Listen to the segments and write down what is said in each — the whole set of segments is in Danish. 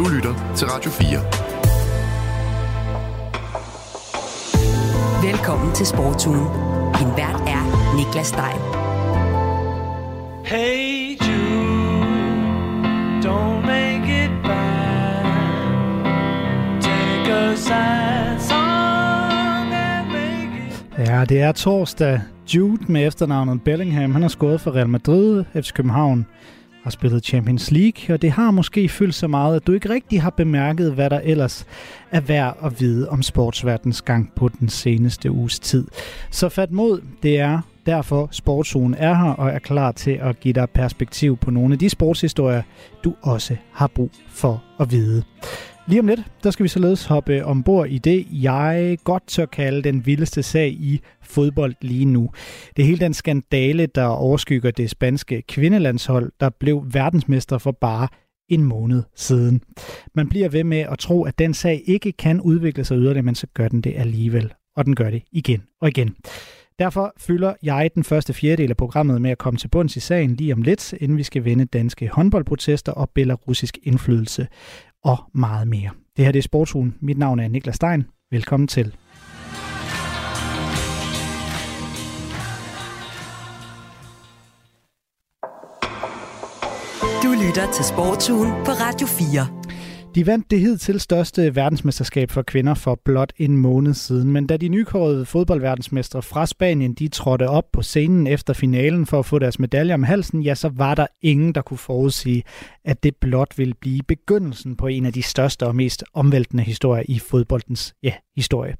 Du lytter til Radio 4. Velkommen til Sportsugen. Din vært er Niklas Stein. Hey Jude, don't make it bad. Take a sad song and make it... Ja, det er torsdag. Jude med efternavnet Bellingham, han har skåret for Real Madrid, FC København, har spillet Champions League, og det har måske fyldt så meget, at du ikke rigtig har bemærket, hvad der ellers er værd at vide om sportsverdens gang på den seneste uges tid. Så fat mod, det er derfor Sportszonen er her og er klar til at give dig perspektiv på nogle af de sportshistorier, du også har brug for at vide. Lige om lidt, der skal vi således hoppe øh, ombord i det, jeg godt tør kalde den vildeste sag i fodbold lige nu. Det er hele den skandale, der overskygger det spanske kvindelandshold, der blev verdensmester for bare en måned siden. Man bliver ved med at tro, at den sag ikke kan udvikle sig yderligere, men så gør den det alligevel. Og den gør det igen og igen. Derfor fylder jeg den første fjerdedel af programmet med at komme til bunds i sagen lige om lidt, inden vi skal vende danske håndboldprotester og belarusisk indflydelse og meget mere. Det her det er Sportsugen. Mit navn er Niklas Stein. Velkommen til. Du lytter til Sportsugen på Radio 4. De vandt det hidtil største verdensmesterskab for kvinder for blot en måned siden, men da de nykårede fodboldverdensmestre fra Spanien de trådte op på scenen efter finalen for at få deres medaljer om halsen, ja, så var der ingen, der kunne forudsige, at det blot ville blive begyndelsen på en af de største og mest omvæltende historier i fodboldens ja, historie.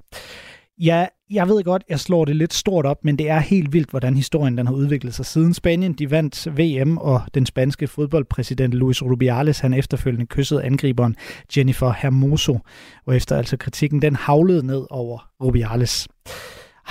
Ja, jeg ved godt, jeg slår det lidt stort op, men det er helt vildt, hvordan historien den har udviklet sig. Siden Spanien de vandt VM, og den spanske fodboldpræsident Luis Rubiales, han efterfølgende kyssede angriberen Jennifer Hermoso, og efter altså kritikken, den havlede ned over Rubiales.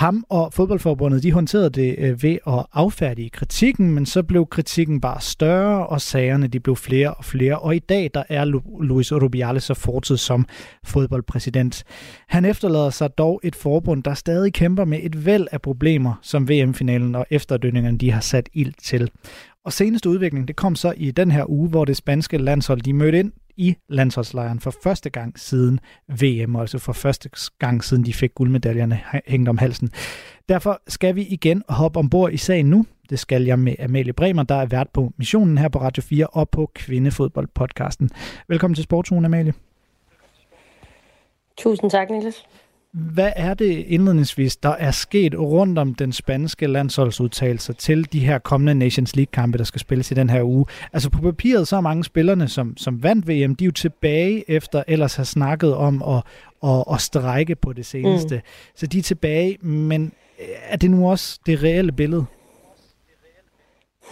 Ham og fodboldforbundet de håndterede det øh, ved at affærdige kritikken, men så blev kritikken bare større, og sagerne de blev flere og flere. Og i dag der er Luis Rubiales så fortid som fodboldpræsident. Han efterlader sig dog et forbund, der stadig kæmper med et væld af problemer, som VM-finalen og efterdønningerne de har sat ild til. Og seneste udvikling, det kom så i den her uge, hvor det spanske landshold de mødte ind i landsholdslejren for første gang siden VM, altså for første gang siden de fik guldmedaljerne hængt om halsen. Derfor skal vi igen hoppe ombord i sagen nu. Det skal jeg med Amalie Bremer, der er vært på missionen her på Radio 4 og på Kvindefodboldpodcasten. Velkommen til Sportsugen, Amalie. Tusind tak, Niklas. Hvad er det indledningsvis, der er sket rundt om den spanske landsholdsudtalelser til de her kommende Nations League-kampe, der skal spilles i den her uge? Altså på papiret, så er mange spillerne, som, som vandt VM, de er jo tilbage efter ellers have snakket om at, at, at strække på det seneste. Mm. Så de er tilbage, men er det nu også det reelle billede?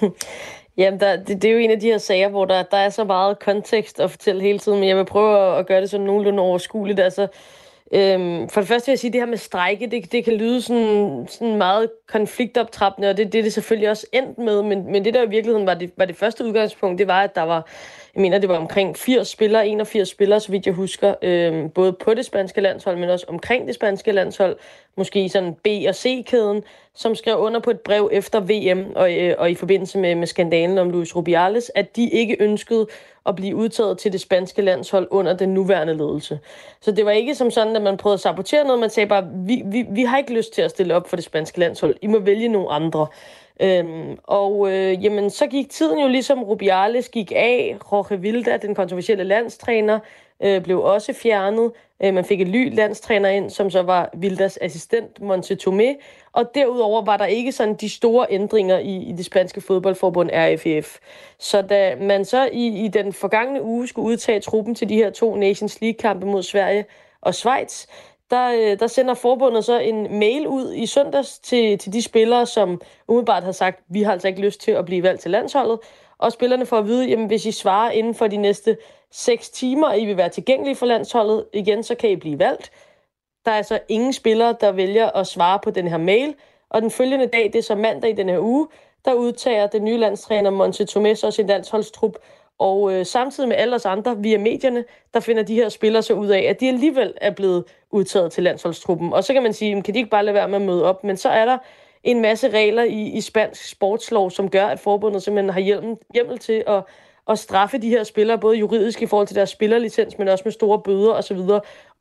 Jamen, der, det, det er jo en af de her sager, hvor der, der er så meget kontekst at fortælle hele tiden, men jeg vil prøve at, at gøre det sådan nogenlunde overskueligt. Altså, Øhm, for det første vil jeg sige, at det her med strejke, det, det kan lyde sådan, sådan meget konfliktoptrappende, og det, det er det selvfølgelig også endt med, men, men det der i virkeligheden var det, var det første udgangspunkt, det var, at der var, jeg mener, det var omkring 80 spillere, 81 spillere, så vidt jeg husker, øhm, både på det spanske landshold, men også omkring det spanske landshold, måske i sådan B- og C-kæden, som skrev under på et brev efter VM og, øh, og i forbindelse med, med skandalen om Luis Rubiales, at de ikke ønskede at blive udtaget til det spanske landshold under den nuværende ledelse. Så det var ikke som sådan, at man prøvede at sabotere noget. Man sagde bare, vi, vi, vi har ikke lyst til at stille op for det spanske landshold. I må vælge nogle andre. Øhm, og øh, jamen, så gik tiden jo ligesom Rubiales gik af. Jorge Vilda, den kontroversielle landstræner, øh, blev også fjernet. Øh, man fik en ny landstræner ind, som så var Vildas assistent, Monte Tomé. Og derudover var der ikke sådan de store ændringer i, i det spanske fodboldforbund RFF. Så da man så i, i den forgangne uge skulle udtage truppen til de her to Nations League-kampe mod Sverige og Schweiz, der, øh, der sender forbundet så en mail ud i søndags til, til de spillere, som umiddelbart har sagt, vi har altså ikke lyst til at blive valgt til landsholdet. Og spillerne får at vide, jamen hvis I svarer inden for de næste 6 timer, I vil være tilgængelige for landsholdet igen, så kan I blive valgt. Der er altså ingen spillere, der vælger at svare på den her mail. Og den følgende dag, det er så mandag i den her uge, der udtager den nye landstræner Monte Tomes og sin landsholdstrup. Og øh, samtidig med alle os andre via medierne, der finder de her spillere så ud af, at de alligevel er blevet udtaget til landsholdstruppen. Og så kan man sige, kan de ikke bare lade være med at møde op? Men så er der en masse regler i, i spansk sportslov, som gør, at forbundet simpelthen har hjemmel, hjemmel til at at straffe de her spillere, både juridisk i forhold til deres spillerlicens, men også med store bøder osv.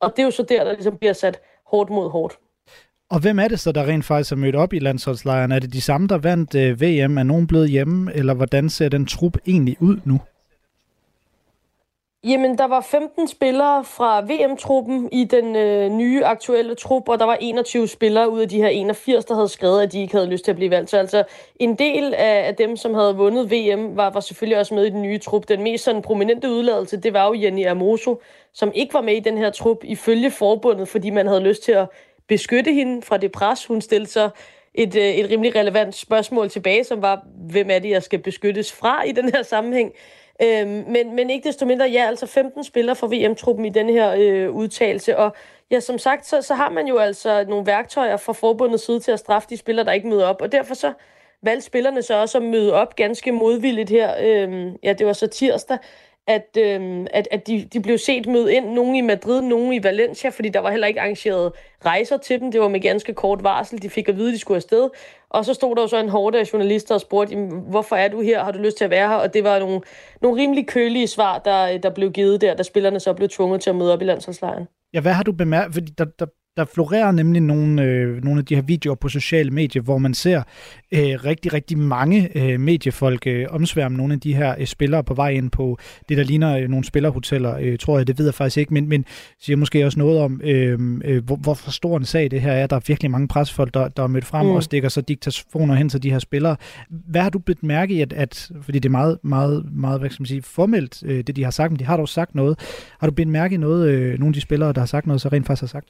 Og det er jo så der, der ligesom bliver sat hårdt mod hårdt. Og hvem er det så, der rent faktisk er mødt op i landsholdslejren? Er det de samme, der vandt øh, VM? Er nogen blevet hjemme? Eller hvordan ser den trup egentlig ud nu? Jamen, der var 15 spillere fra VM-truppen i den øh, nye aktuelle trup, og der var 21 spillere ud af de her 81, der havde skrevet, at de ikke havde lyst til at blive valgt. Så altså, en del af, af dem, som havde vundet VM, var, var selvfølgelig også med i den nye trup. Den mest sådan prominente udladelse, det var jo Jenny Amoso, som ikke var med i den her trup ifølge forbundet, fordi man havde lyst til at beskytte hende fra det pres. Hun stillede så et, øh, et rimelig relevant spørgsmål tilbage, som var, hvem er det, jeg skal beskyttes fra i den her sammenhæng? Øhm, men, men ikke desto mindre, ja, altså 15 spillere fra VM-truppen i den her øh, udtalelse, og ja, som sagt, så, så har man jo altså nogle værktøjer fra forbundets side til at straffe de spillere, der ikke møder op, og derfor så valgte spillerne så også at møde op ganske modvilligt her, øhm, ja, det var så tirsdag, at, øh, at, at de, de blev set møde ind, nogen i Madrid, nogen i Valencia, fordi der var heller ikke arrangeret rejser til dem. Det var med ganske kort varsel. De fik at vide, at de skulle afsted. Og så stod der jo så en hårde af journalister og spurgte, hvorfor er du her? Har du lyst til at være her? Og det var nogle, nogle rimelig kølige svar, der, der blev givet der, da spillerne så blev tvunget til at møde op i landsholdslejren. Ja, hvad har du bemærket? Fordi der, der, der florerer nemlig nogle, øh, nogle af de her videoer på sociale medier, hvor man ser øh, rigtig, rigtig mange øh, mediefolk øh, omsværme nogle af de her øh, spillere på vej ind på det, der ligner øh, nogle spillerhoteller, øh, tror jeg. Det ved jeg faktisk ikke, men, men siger måske også noget om, øh, øh, hvor, hvor stor en sag det her er. Der er virkelig mange pressefolk, der, der er mødt frem mm. og stikker så diktafoner hen til de her spillere. Hvad har du blevet mærke i, at, at fordi det er meget, meget, meget hvad skal man sige, formelt, øh, det de har sagt, men de har dog sagt noget. Har du blevet mærke i noget, øh, nogle af de spillere, der har sagt noget, så rent faktisk har sagt?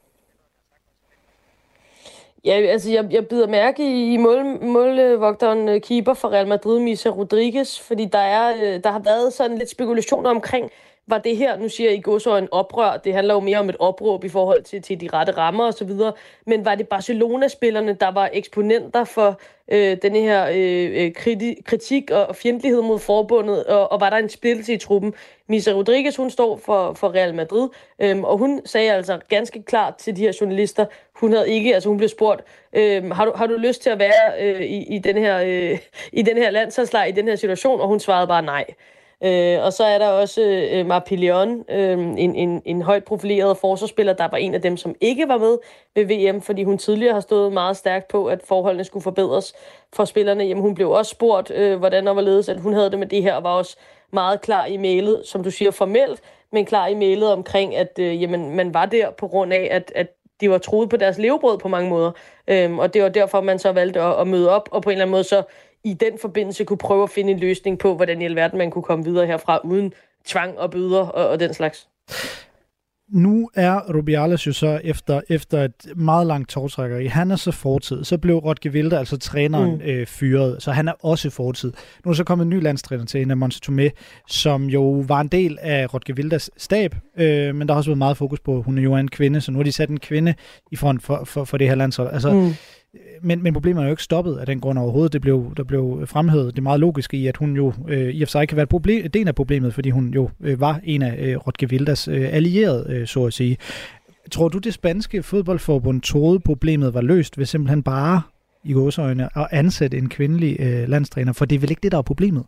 Ja, altså jeg, jeg bider mærke i, mål, målvogteren øh, keeper for Real Madrid, Misa Rodriguez, fordi der, er, øh, der har været sådan lidt spekulationer omkring, var det her, nu siger I går så en oprør, det handler jo mere om et opråb i forhold til, til de rette rammer og så videre, men var det Barcelona-spillerne, der var eksponenter for øh, denne her øh, øh kriti- kritik og fjendtlighed mod forbundet, og, og var der en splittelse i truppen? Misa Rodriguez, hun står for, for Real Madrid, øh, og hun sagde altså ganske klart til de her journalister, hun havde ikke, altså hun blev spurgt, øh, har, du, har du lyst til at være øh, i, i den her, øh, i den her landsholdslejr, i den her situation, og hun svarede bare nej. Øh, og så er der også øh, Marpillion, øh, en, en, en højt profileret forsvarsspiller, der var en af dem, som ikke var med ved VM, fordi hun tidligere har stået meget stærkt på, at forholdene skulle forbedres for spillerne. Jamen, hun blev også spurgt, øh, hvordan og ledes, at hun havde det med det her, og var også meget klar i mailet, som du siger formelt, men klar i mailet omkring, at øh, jamen, man var der på grund af, at, at de var troet på deres levebrød på mange måder. Øhm, og det var derfor, man så valgte at, at møde op, og på en eller anden måde så i den forbindelse kunne prøve at finde en løsning på, hvordan i alverden man kunne komme videre herfra, uden tvang og bøder og, og den slags. Nu er Rubiales jo så efter, efter et meget langt tårtrækkeri. Han er så fortid. Så blev Rodge Wilde, altså træneren, mm. øh, fyret. Så han er også fortid. Nu er så kommet en ny landstræner til, en af Monse Tomé, som jo var en del af Rodge Wildes stab. Øh, men der har også været meget fokus på, hun er jo en kvinde, så nu har de sat en kvinde i front for, for, for det her landshold. Altså, mm men, men problemet er jo ikke stoppet af den grund overhovedet. Det blev, der blev fremhævet det meget logiske i, at hun jo øh, i og for sig kan være et problem, del af problemet, fordi hun jo øh, var en af øh, Rodge Vildas øh, allierede, øh, så at sige. Tror du, det spanske fodboldforbund troede, problemet var løst ved simpelthen bare i gåsøjne at ansætte en kvindelig øh, landstræner? For det er vel ikke det, der er problemet?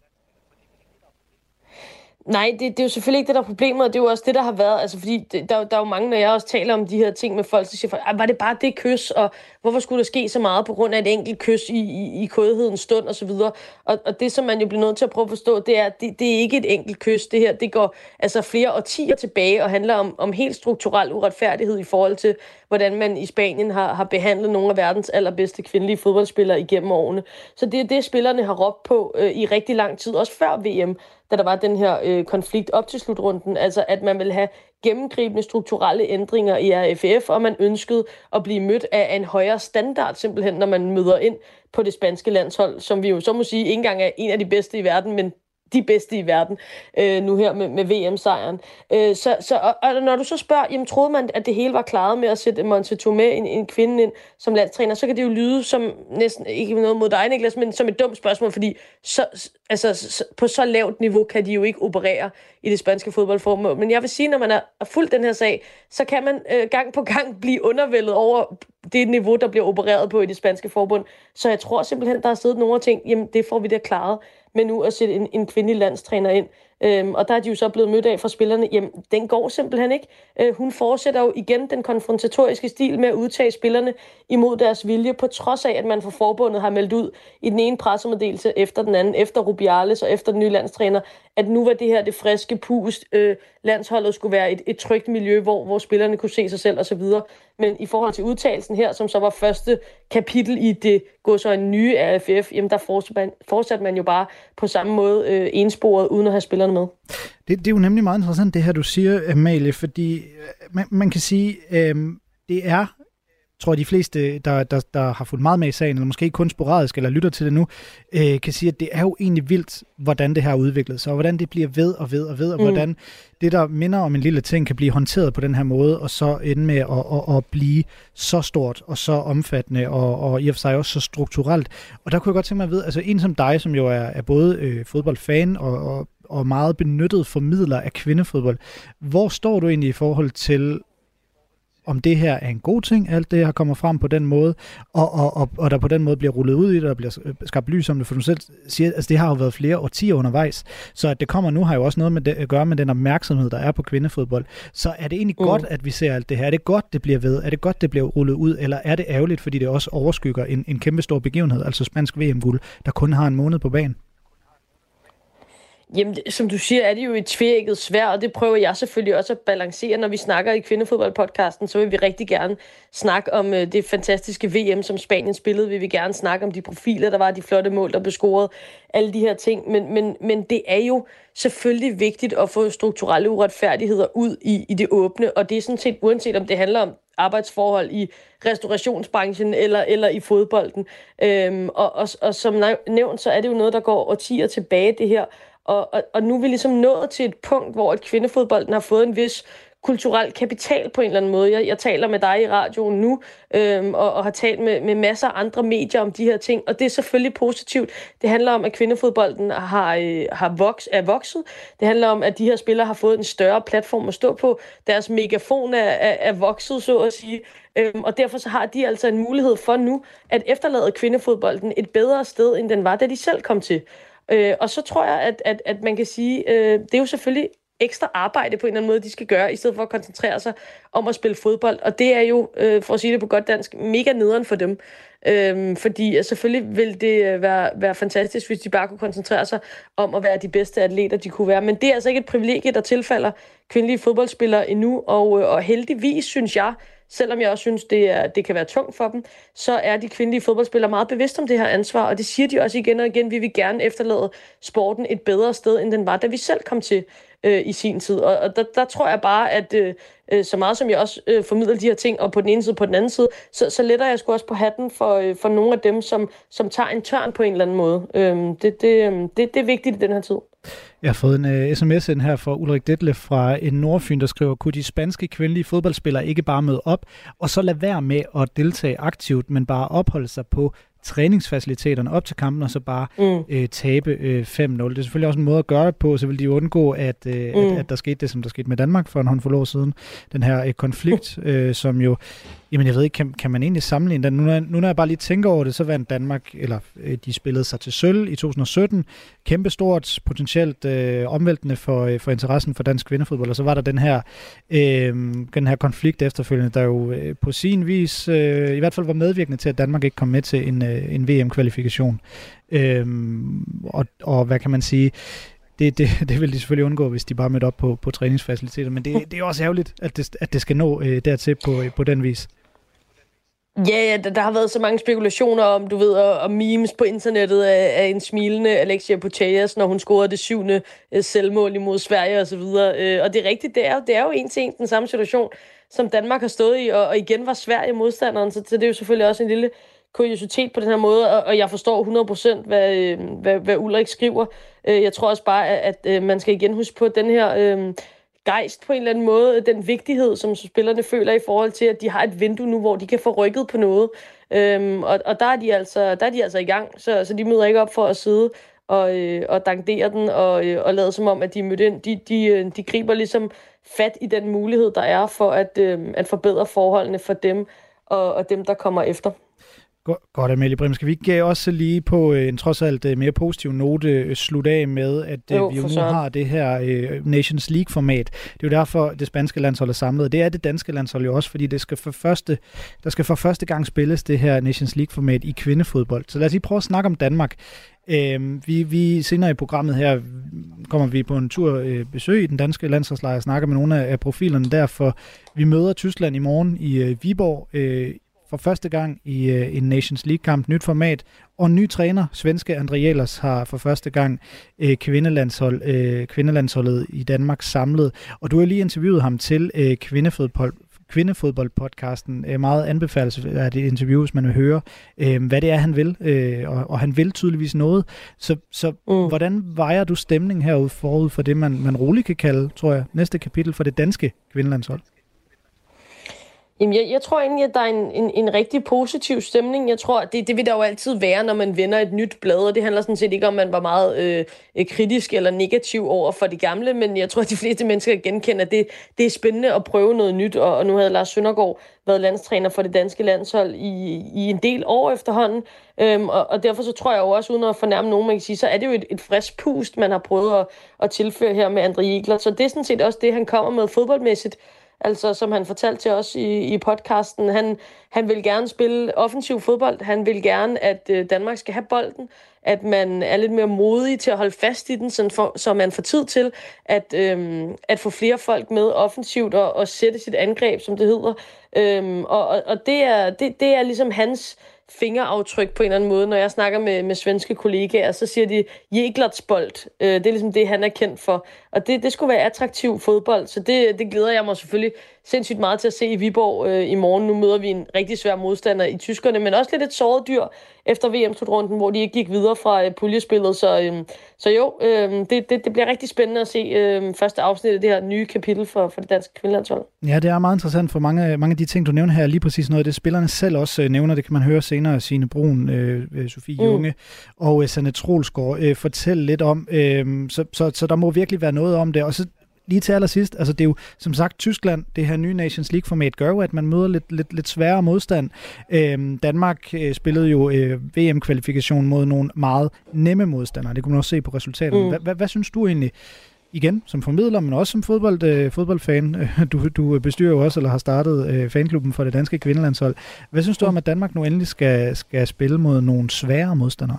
Nej, det, det er jo selvfølgelig ikke det, der er problemet, og det er jo også det, der har været. Altså, fordi det, der, der er jo mange, når jeg også taler om de her ting med folk, så siger folk, var det bare det kys, og hvorfor skulle der ske så meget på grund af et enkelt kys i, i, i kodhedens stund, og så videre. Og, og det, som man jo bliver nødt til at prøve at forstå, det er, at det, det er ikke et enkelt kys. Det her, det går altså flere årtier tilbage, og handler om, om helt strukturel uretfærdighed i forhold til, hvordan man i Spanien har, har behandlet nogle af verdens allerbedste kvindelige fodboldspillere igennem årene. Så det er det, spillerne har råbt på øh, i rigtig lang tid, også før VM da der var den her øh, konflikt op til slutrunden, altså at man vil have gennemgribende strukturelle ændringer i RFF, og man ønskede at blive mødt af en højere standard simpelthen, når man møder ind på det spanske landshold, som vi jo så må sige ikke engang er en af de bedste i verden, men de bedste i verden øh, nu her med, med VM-sejren. Øh, så, så, og, og når du så spørger, jamen troede man, at det hele var klaret med at sætte Monte Tomé, en, en kvinde ind som landstræner, så kan det jo lyde som næsten, ikke noget mod dig, Niklas, men som et dumt spørgsmål, fordi så, altså, så, på så lavt niveau kan de jo ikke operere i det spanske fodboldformål. Men jeg vil sige, når man er fuldt den her sag, så kan man øh, gang på gang blive undervældet over det niveau, der bliver opereret på i det spanske forbund. Så jeg tror simpelthen, der har siddet nogle ting, jamen det får vi da klaret med nu at sætte en, en kvindelig landstræner ind. Øhm, og der er de jo så blevet mødt af fra spillerne. Jamen, den går simpelthen ikke. Øh, hun fortsætter jo igen den konfrontatoriske stil med at udtage spillerne imod deres vilje, på trods af, at man fra forbundet har meldt ud i den ene pressemeddelelse efter den anden, efter Rubiales og efter den nye landstræner, at nu var det her det friske pust. Øh, landsholdet skulle være et, et trygt miljø, hvor, hvor spillerne kunne se sig selv osv. Men i forhold til udtalelsen her, som så var første kapitel i det gå så en nye AFF, jamen der fortsatte man, fortsatte man jo bare på samme måde øh, ensporet, uden at have spillerne med. Det, det er jo nemlig meget interessant, det her du siger, Amalie, fordi øh, man, man kan sige, øh, det er tror jeg, de fleste, der, der, der har fulgt meget med i sagen, eller måske kun sporadisk, eller lytter til det nu, øh, kan sige, at det er jo egentlig vildt, hvordan det her udviklet sig, og hvordan det bliver ved og ved og ved, og mm. hvordan det, der minder om en lille ting, kan blive håndteret på den her måde, og så ende med at, at, at blive så stort og så omfattende, og, og i og for sig også så strukturelt. Og der kunne jeg godt tænke mig at vide, altså en som dig, som jo er, er både øh, fodboldfan og, og, og meget benyttet formidler af kvindefodbold, hvor står du egentlig i forhold til om det her er en god ting, alt det her kommer frem på den måde, og, og, og, og der på den måde bliver rullet ud i det, og bliver skabt lys om det, for du selv siger, altså det har jo været flere årtier undervejs, så at det kommer nu har jo også noget med det, at gøre med den opmærksomhed, der er på kvindefodbold. Så er det egentlig mm. godt, at vi ser alt det her? Er det godt, det bliver ved? Er det godt, det bliver rullet ud? Eller er det ærgerligt, fordi det også overskygger en, en kæmpe stor begivenhed, altså spansk VM-guld, der kun har en måned på banen? Jamen, som du siger, er det jo et tvækket svær, og det prøver jeg selvfølgelig også at balancere. Når vi snakker i kvindefodboldpodcasten, så vil vi rigtig gerne snakke om øh, det fantastiske VM, som Spanien spillede. Vi vil gerne snakke om de profiler, der var, de flotte mål, der blev scoret, alle de her ting. Men, men, men det er jo selvfølgelig vigtigt at få strukturelle uretfærdigheder ud i, i det åbne, og det er sådan set uanset om det handler om arbejdsforhold i restaurationsbranchen eller, eller i fodbolden. Øhm, og, og, og som nævnt, så er det jo noget, der går årtier tilbage, det her. Og, og, og nu er vi ligesom nået til et punkt, hvor at kvindefodbolden har fået en vis kulturel kapital på en eller anden måde. Jeg, jeg taler med dig i radioen nu, øhm, og, og har talt med, med masser af andre medier om de her ting, og det er selvfølgelig positivt. Det handler om, at kvindefodbolden har, øh, har voks, er vokset. Det handler om, at de her spillere har fået en større platform at stå på. Deres megafon er, er, er vokset, så at sige. Øhm, og derfor så har de altså en mulighed for nu at efterlade kvindefodbolden et bedre sted, end den var, da de selv kom til. Øh, og så tror jeg, at, at, at man kan sige, øh, det er jo selvfølgelig ekstra arbejde på en eller anden måde, de skal gøre, i stedet for at koncentrere sig om at spille fodbold. Og det er jo, øh, for at sige det på godt dansk, mega nederen for dem. Øhm, fordi øh, selvfølgelig ville det være, være fantastisk, hvis de bare kunne koncentrere sig om at være de bedste atleter, de kunne være. Men det er altså ikke et privilegie, der tilfalder kvindelige fodboldspillere endnu. Og, øh, og heldigvis, synes jeg, selvom jeg også synes, det, er, det kan være tungt for dem, så er de kvindelige fodboldspillere meget bevidste om det her ansvar, og det siger de også igen og igen, vi vil gerne efterlade sporten et bedre sted, end den var, da vi selv kom til øh, i sin tid. Og, og der, der tror jeg bare, at øh, øh så meget som jeg også øh, formidler de her ting, og på den ene side og på den anden side, så, så letter jeg sgu også på hatten for, øh, for nogle af dem, som, som tager en tørn på en eller anden måde. Øh, det, det, øh, det, det er vigtigt i den her tid. Jeg har fået en uh, øh, sms ind her fra Ulrik Detle fra en Nordfyn, der skriver, kunne de spanske kvindelige fodboldspillere ikke bare møde op, og så lade være med at deltage aktivt, men bare opholde sig på træningsfaciliteterne op til kampen, og så bare mm. øh, tabe øh, 5-0. Det er selvfølgelig også en måde at gøre det på, så vil de undgå, at, øh, mm. at, at der skete det, som der skete med Danmark for en håndfuld år siden. Den her øh, konflikt, øh, som jo Jamen jeg ved ikke, kan, kan man egentlig sammenligne den? Nu når, nu når jeg bare lige tænker over det, så vandt Danmark, eller øh, de spillede sig til sølv i 2017. Kæmpestort, potentielt øh, omvæltende for, øh, for interessen for dansk kvindefodbold. Og så var der den her, øh, den her konflikt efterfølgende, der jo øh, på sin vis øh, i hvert fald var medvirkende til, at Danmark ikke kom med til en, øh, en VM-kvalifikation. Øh, og, og hvad kan man sige? det, det, det vil de selvfølgelig undgå, hvis de bare mødte op på, på træningsfaciliteter. Men det, det er også ærgerligt, at det, at det skal nå øh, dertil på, øh, på den vis. Ja, ja der, der har været så mange spekulationer om, du ved, og, og memes på internettet af, af en smilende Alexia Putellas, når hun scorede det syvende øh, selvmål imod Sverige og så videre. Øh, og det er rigtigt, det er, det er jo en til en den samme situation, som Danmark har stået i, og, og igen var Sverige modstanderen, så, så det er jo selvfølgelig også en lille kuriositet på den her måde, og, og jeg forstår 100% hvad, øh, hvad, hvad Ulrik skriver. Øh, jeg tror også bare, at, at man skal igen huske på den her... Øh, gejst på en eller anden måde, den vigtighed, som spillerne føler i forhold til, at de har et vindue nu, hvor de kan få rykket på noget. Øhm, og, og der, er de altså, der er de altså i gang, så, så de møder ikke op for at sidde og, øh, og dankdere den og, øh, og lade som om, at de er mødt ind. De, de, øh, de griber ligesom fat i den mulighed, der er for at, øh, at forbedre forholdene for dem og, og dem, der kommer efter. Godt, Amelie Brim. Skal vi ikke også lige på en trods alt mere positiv note slutte af med, at jo, vi jo nu sådan. har det her Nations League-format. Det er jo derfor, det spanske landshold er samlet. Det er det danske landshold jo også, fordi det skal for første, der skal for første gang spilles det her Nations League-format i kvindefodbold. Så lad os lige prøve at snakke om Danmark. Uh, vi, vi senere i programmet her kommer vi på en tur besøg i den danske landsholdslejr og snakker med nogle af, af profilerne der, for vi møder Tyskland i morgen i Viborg for første gang i uh, en Nations League-kamp, nyt format, og ny træner, svenske André Jellers, har for første gang uh, kvindelandshold, uh, kvindelandsholdet i Danmark samlet. Og du har lige interviewet ham til uh, kvindefodbold, kvindefodboldpodcasten. Uh, meget anbefales af det interview, hvis man vil høre, uh, hvad det er, han vil. Uh, og, og han vil tydeligvis noget. Så, så mm. hvordan vejer du stemningen herude forud for det, man, man roligt kan kalde, tror jeg, næste kapitel for det danske kvindelandshold? Jamen, jeg, jeg tror egentlig, at der er en, en, en rigtig positiv stemning. Jeg tror, det, det vil der jo altid være, når man vender et nyt blad, og det handler sådan set ikke om, at man var meget øh, kritisk eller negativ over for de gamle, men jeg tror, at de fleste mennesker genkender, at det, det er spændende at prøve noget nyt, og, og nu havde Lars Søndergaard været landstræner for det danske landshold i, i en del år efterhånden, øhm, og, og derfor så tror jeg jo også, uden at fornærme nogen, man kan sige, så er det jo et, et frisk pust, man har prøvet at, at tilføre her med Andre Igler, så det er sådan set også det, han kommer med fodboldmæssigt, Altså, som han fortalte til os i, i podcasten, han, han vil gerne spille offensiv fodbold. Han vil gerne, at øh, Danmark skal have bolden. At man er lidt mere modig til at holde fast i den, så, for, så man får tid til at, øhm, at få flere folk med offensivt og, og sætte sit angreb, som det hedder. Øhm, og og, og det, er, det, det er ligesom hans fingeraftryk på en eller anden måde. Når jeg snakker med, med svenske kollegaer, så siger de Jeglertsbold. Øh, det er ligesom det, han er kendt for. Og det, det skulle være attraktiv fodbold, så det, det glæder jeg mig selvfølgelig sindssygt meget til at se i Viborg øh, i morgen. Nu møder vi en rigtig svær modstander i tyskerne, men også lidt et såret dyr efter VM-slutrunden, hvor de ikke gik videre fra øh, puljespillet. Så, øh, så jo, øh, det, det, det bliver rigtig spændende at se øh, første afsnit af det her nye kapitel for, for det danske kvindelandshold. Ja, det er meget interessant for mange, mange af de ting, du nævner her, lige præcis noget af det, spillerne selv også øh, nævner. Det kan man høre senere, Signe Brun, øh, øh Sofie mm. Junge og øh, Sanne Troelsgaard øh, fortælle lidt om. Øh, så, så, så der må virkelig være noget om det. Og så lige til allersidst, altså det er jo som sagt Tyskland, det her nye Nations League-format gør jo, at man møder lidt, lidt, lidt sværere modstand. Øhm, Danmark øh, spillede jo øh, VM-kvalifikation mod nogle meget nemme modstandere. Det kunne man også se på resultaterne. Mm. Hvad synes du egentlig, igen som formidler, men også som fodbold, øh, fodboldfan. Du, du bestyrer jo også, eller har startet øh, fanklubben for det danske kvindelandshold. Hvad synes du om, at Danmark nu endelig skal, skal spille mod nogle svære modstandere?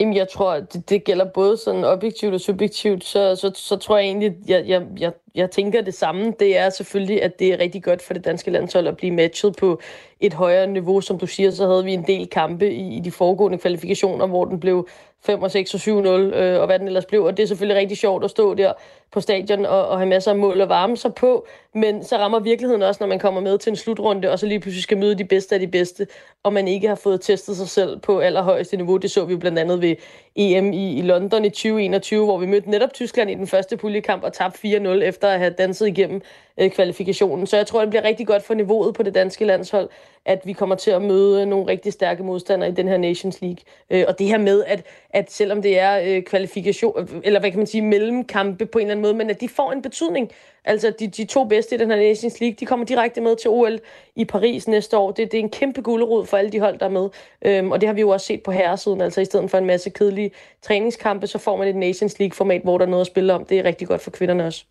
Jamen, jeg tror, det, det gælder både sådan objektivt og subjektivt, så, så, så tror jeg egentlig, jeg, jeg, jeg, jeg tænker det samme. Det er selvfølgelig, at det er rigtig godt for det danske landshold at blive matchet på et højere niveau. Som du siger, så havde vi en del kampe i, i de foregående kvalifikationer, hvor den blev 5 og 6 og 7-0, øh, og hvad den ellers blev. Og det er selvfølgelig rigtig sjovt at stå der på stadion og, og have masser af mål og varme sig på. Men så rammer virkeligheden også, når man kommer med til en slutrunde, og så lige pludselig skal møde de bedste af de bedste, og man ikke har fået testet sig selv på allerhøjeste niveau. Det så vi blandt andet ved EM i, i London i 2021, hvor vi mødte netop Tyskland i den første puljekamp og tabte 4-0 efter at have danset igennem øh, kvalifikationen. Så jeg tror, det bliver rigtig godt for niveauet på det danske landshold, at vi kommer til at møde nogle rigtig stærke modstandere i den her Nations League. Øh, og det her med, at, at selvom det er øh, kvalifikation, eller hvad kan man sige, mellemkampe på en eller anden måde, men at de får en betydning. Altså de, de to bedste i den her Nations League, de kommer direkte med til OL i Paris næste år. Det, det er en kæmpe gulderod for alle de hold, der er med. Øhm, og det har vi jo også set på herresiden. Altså i stedet for en masse kedelige træningskampe, så får man et Nations League-format, hvor der er noget at spille om. Det er rigtig godt for kvinderne også.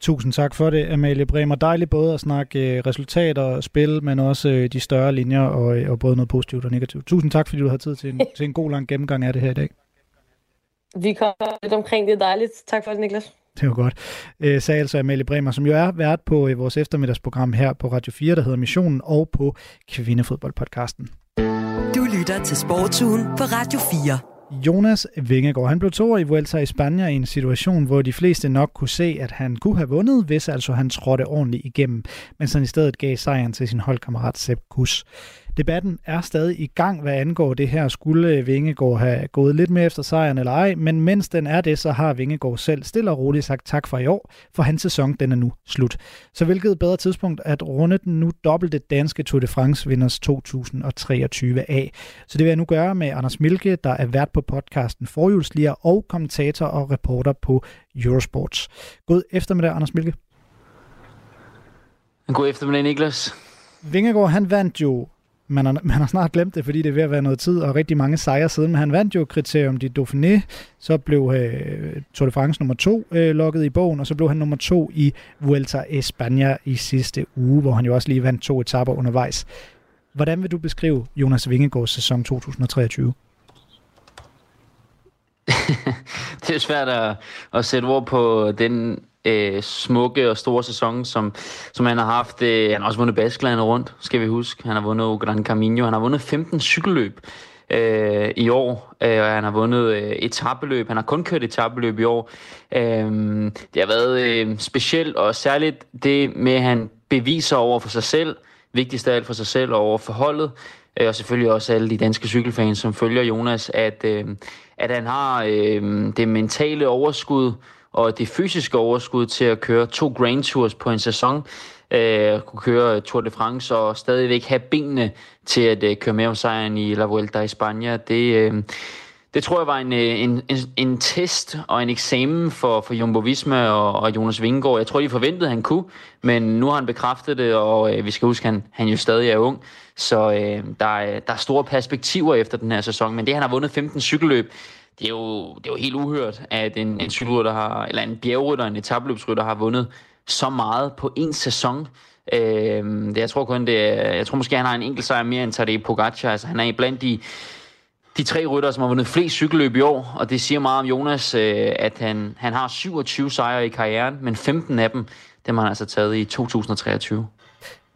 Tusind tak for det, Amalie Bremer. Dejligt både at snakke øh, resultater og spil, men også øh, de større linjer og, øh, og både noget positivt og negativt. Tusind tak, fordi du har tid til en, til en god lang gennemgang af det her i dag. Vi kommer lidt omkring det. Dejligt. Tak for det, Niklas. Det var godt. Øh, sagde altså Amalie Bremer, som jo er vært på øh, vores eftermiddagsprogram her på Radio 4, der hedder Missionen, og på Kvindefodboldpodcasten. Du lytter til Sportsugen på Radio 4. Jonas Vingegaard, han blev to i Vuelta i Spanien i en situation, hvor de fleste nok kunne se, at han kunne have vundet, hvis altså han trådte ordentligt igennem, mens han i stedet gav sejren til sin holdkammerat Sepp Kuss. Debatten er stadig i gang, hvad angår det her. Skulle Vingegaard have gået lidt mere efter sejren eller ej, men mens den er det, så har Vingegaard selv stille og roligt sagt tak for i år, for hans sæson den er nu slut. Så hvilket bedre tidspunkt at runde den nu dobbelte danske Tour de France vinders 2023 af. Så det vil jeg nu gøre med Anders Milke, der er vært på podcasten Forhjulslier og kommentator og reporter på Eurosports. God eftermiddag, Anders Milke. God eftermiddag, Niklas. Vingegaard, han vandt jo man har, man har snart glemt det, fordi det er ved at være noget tid, og rigtig mange sejre siden. Men han vandt jo kriterium de Dauphiné, så blev øh, Tour de France nummer to øh, lukket i bogen, og så blev han nummer to i Vuelta España i sidste uge, hvor han jo også lige vandt to etapper undervejs. Hvordan vil du beskrive Jonas Vingegaards sæson 2023? det er svært at, at sætte ord på den øh, smukke og store sæson, som, som han har haft. Øh, han har også vundet Baskeland rundt, skal vi huske. Han har vundet Gran Camino. Han har vundet 15 cykelløb øh, i år, øh, og han har vundet øh, etabeløb. Han har kun kørt etabeløb i år. Øh, det har været øh, specielt, og særligt det med, at han beviser over for sig selv, vigtigst af alt for sig selv og over for holdet, øh, og selvfølgelig også alle de danske cykelfans, som følger Jonas, at, øh, at han har øh, det mentale overskud, og det fysiske overskud til at køre to Grand Tours på en sæson, øh, kunne køre øh, Tour de France og stadigvæk have benene til at øh, køre med om sejren i La Vuelta i Spanien. Det, øh, det tror jeg var en, øh, en, en, en test og en eksamen for, for Jumbo Visma og, og Jonas Vingegaard. Jeg tror, de forventede, at han kunne, men nu har han bekræftet det, og øh, vi skal huske, at han, han jo stadig er ung. Så øh, der, er, der er store perspektiver efter den her sæson, men det, han har vundet 15 cykelløb, det er jo, det er jo helt uhørt, at en, en cykelrytter har, eller en bjergrytter, en etabløbsrytter har vundet så meget på en sæson. Øh, det, jeg tror kun, det er, jeg tror måske, han har en enkelt sejr mere end Tadej Pogacar. Altså, han er blandt de, de tre rytter, som har vundet flest cykelløb i år, og det siger meget om Jonas, øh, at han, han har 27 sejre i karrieren, men 15 af dem, dem har han altså taget i 2023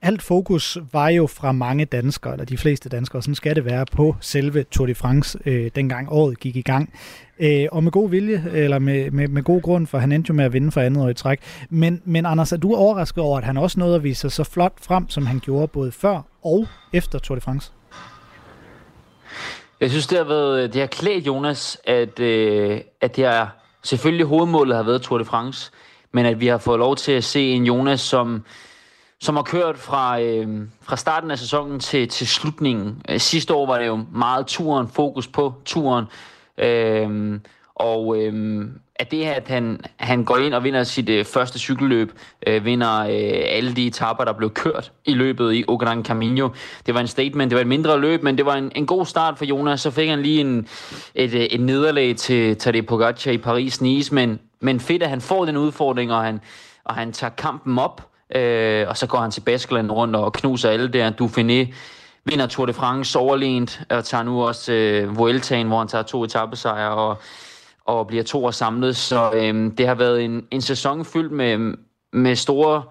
alt fokus var jo fra mange danskere, eller de fleste danskere, sådan skal det være, på selve Tour de France, øh, dengang året gik i gang. Øh, og med god vilje, eller med, med, med god grund, for han endte jo med at vinde for andet år i træk. Men, men Anders, er du overrasket over, at han også nåede at vise sig så flot frem, som han gjorde både før og efter Tour de France? Jeg synes, det har, været, det har klædt Jonas, at, øh, at det er selvfølgelig hovedmålet har været Tour de France, men at vi har fået lov til at se en Jonas, som som har kørt fra, øh, fra starten af sæsonen til, til slutningen. Øh, sidste år var det jo meget turen, fokus på turen. Øh, og øh, at det her, at han, han går ind og vinder sit øh, første cykelløb, øh, vinder øh, alle de etapper, der blev kørt i løbet i Gran Camino. Det var en statement, det var et mindre løb, men det var en, en god start for Jonas. Så fik han lige en, et, øh, et nederlag til Tadej Pogacar i Paris-Nice, men, men fedt, at han får den udfordring, og han, og han tager kampen op. Øh, og så går han til Baskeland rundt og knuser alle der. Dauphiné vinder Tour de France overlænt, og tager nu også øh, Vueltaen, hvor han tager to etappesejre og, og bliver to år samlet. Så øh, det har været en, en sæson fyldt med, med store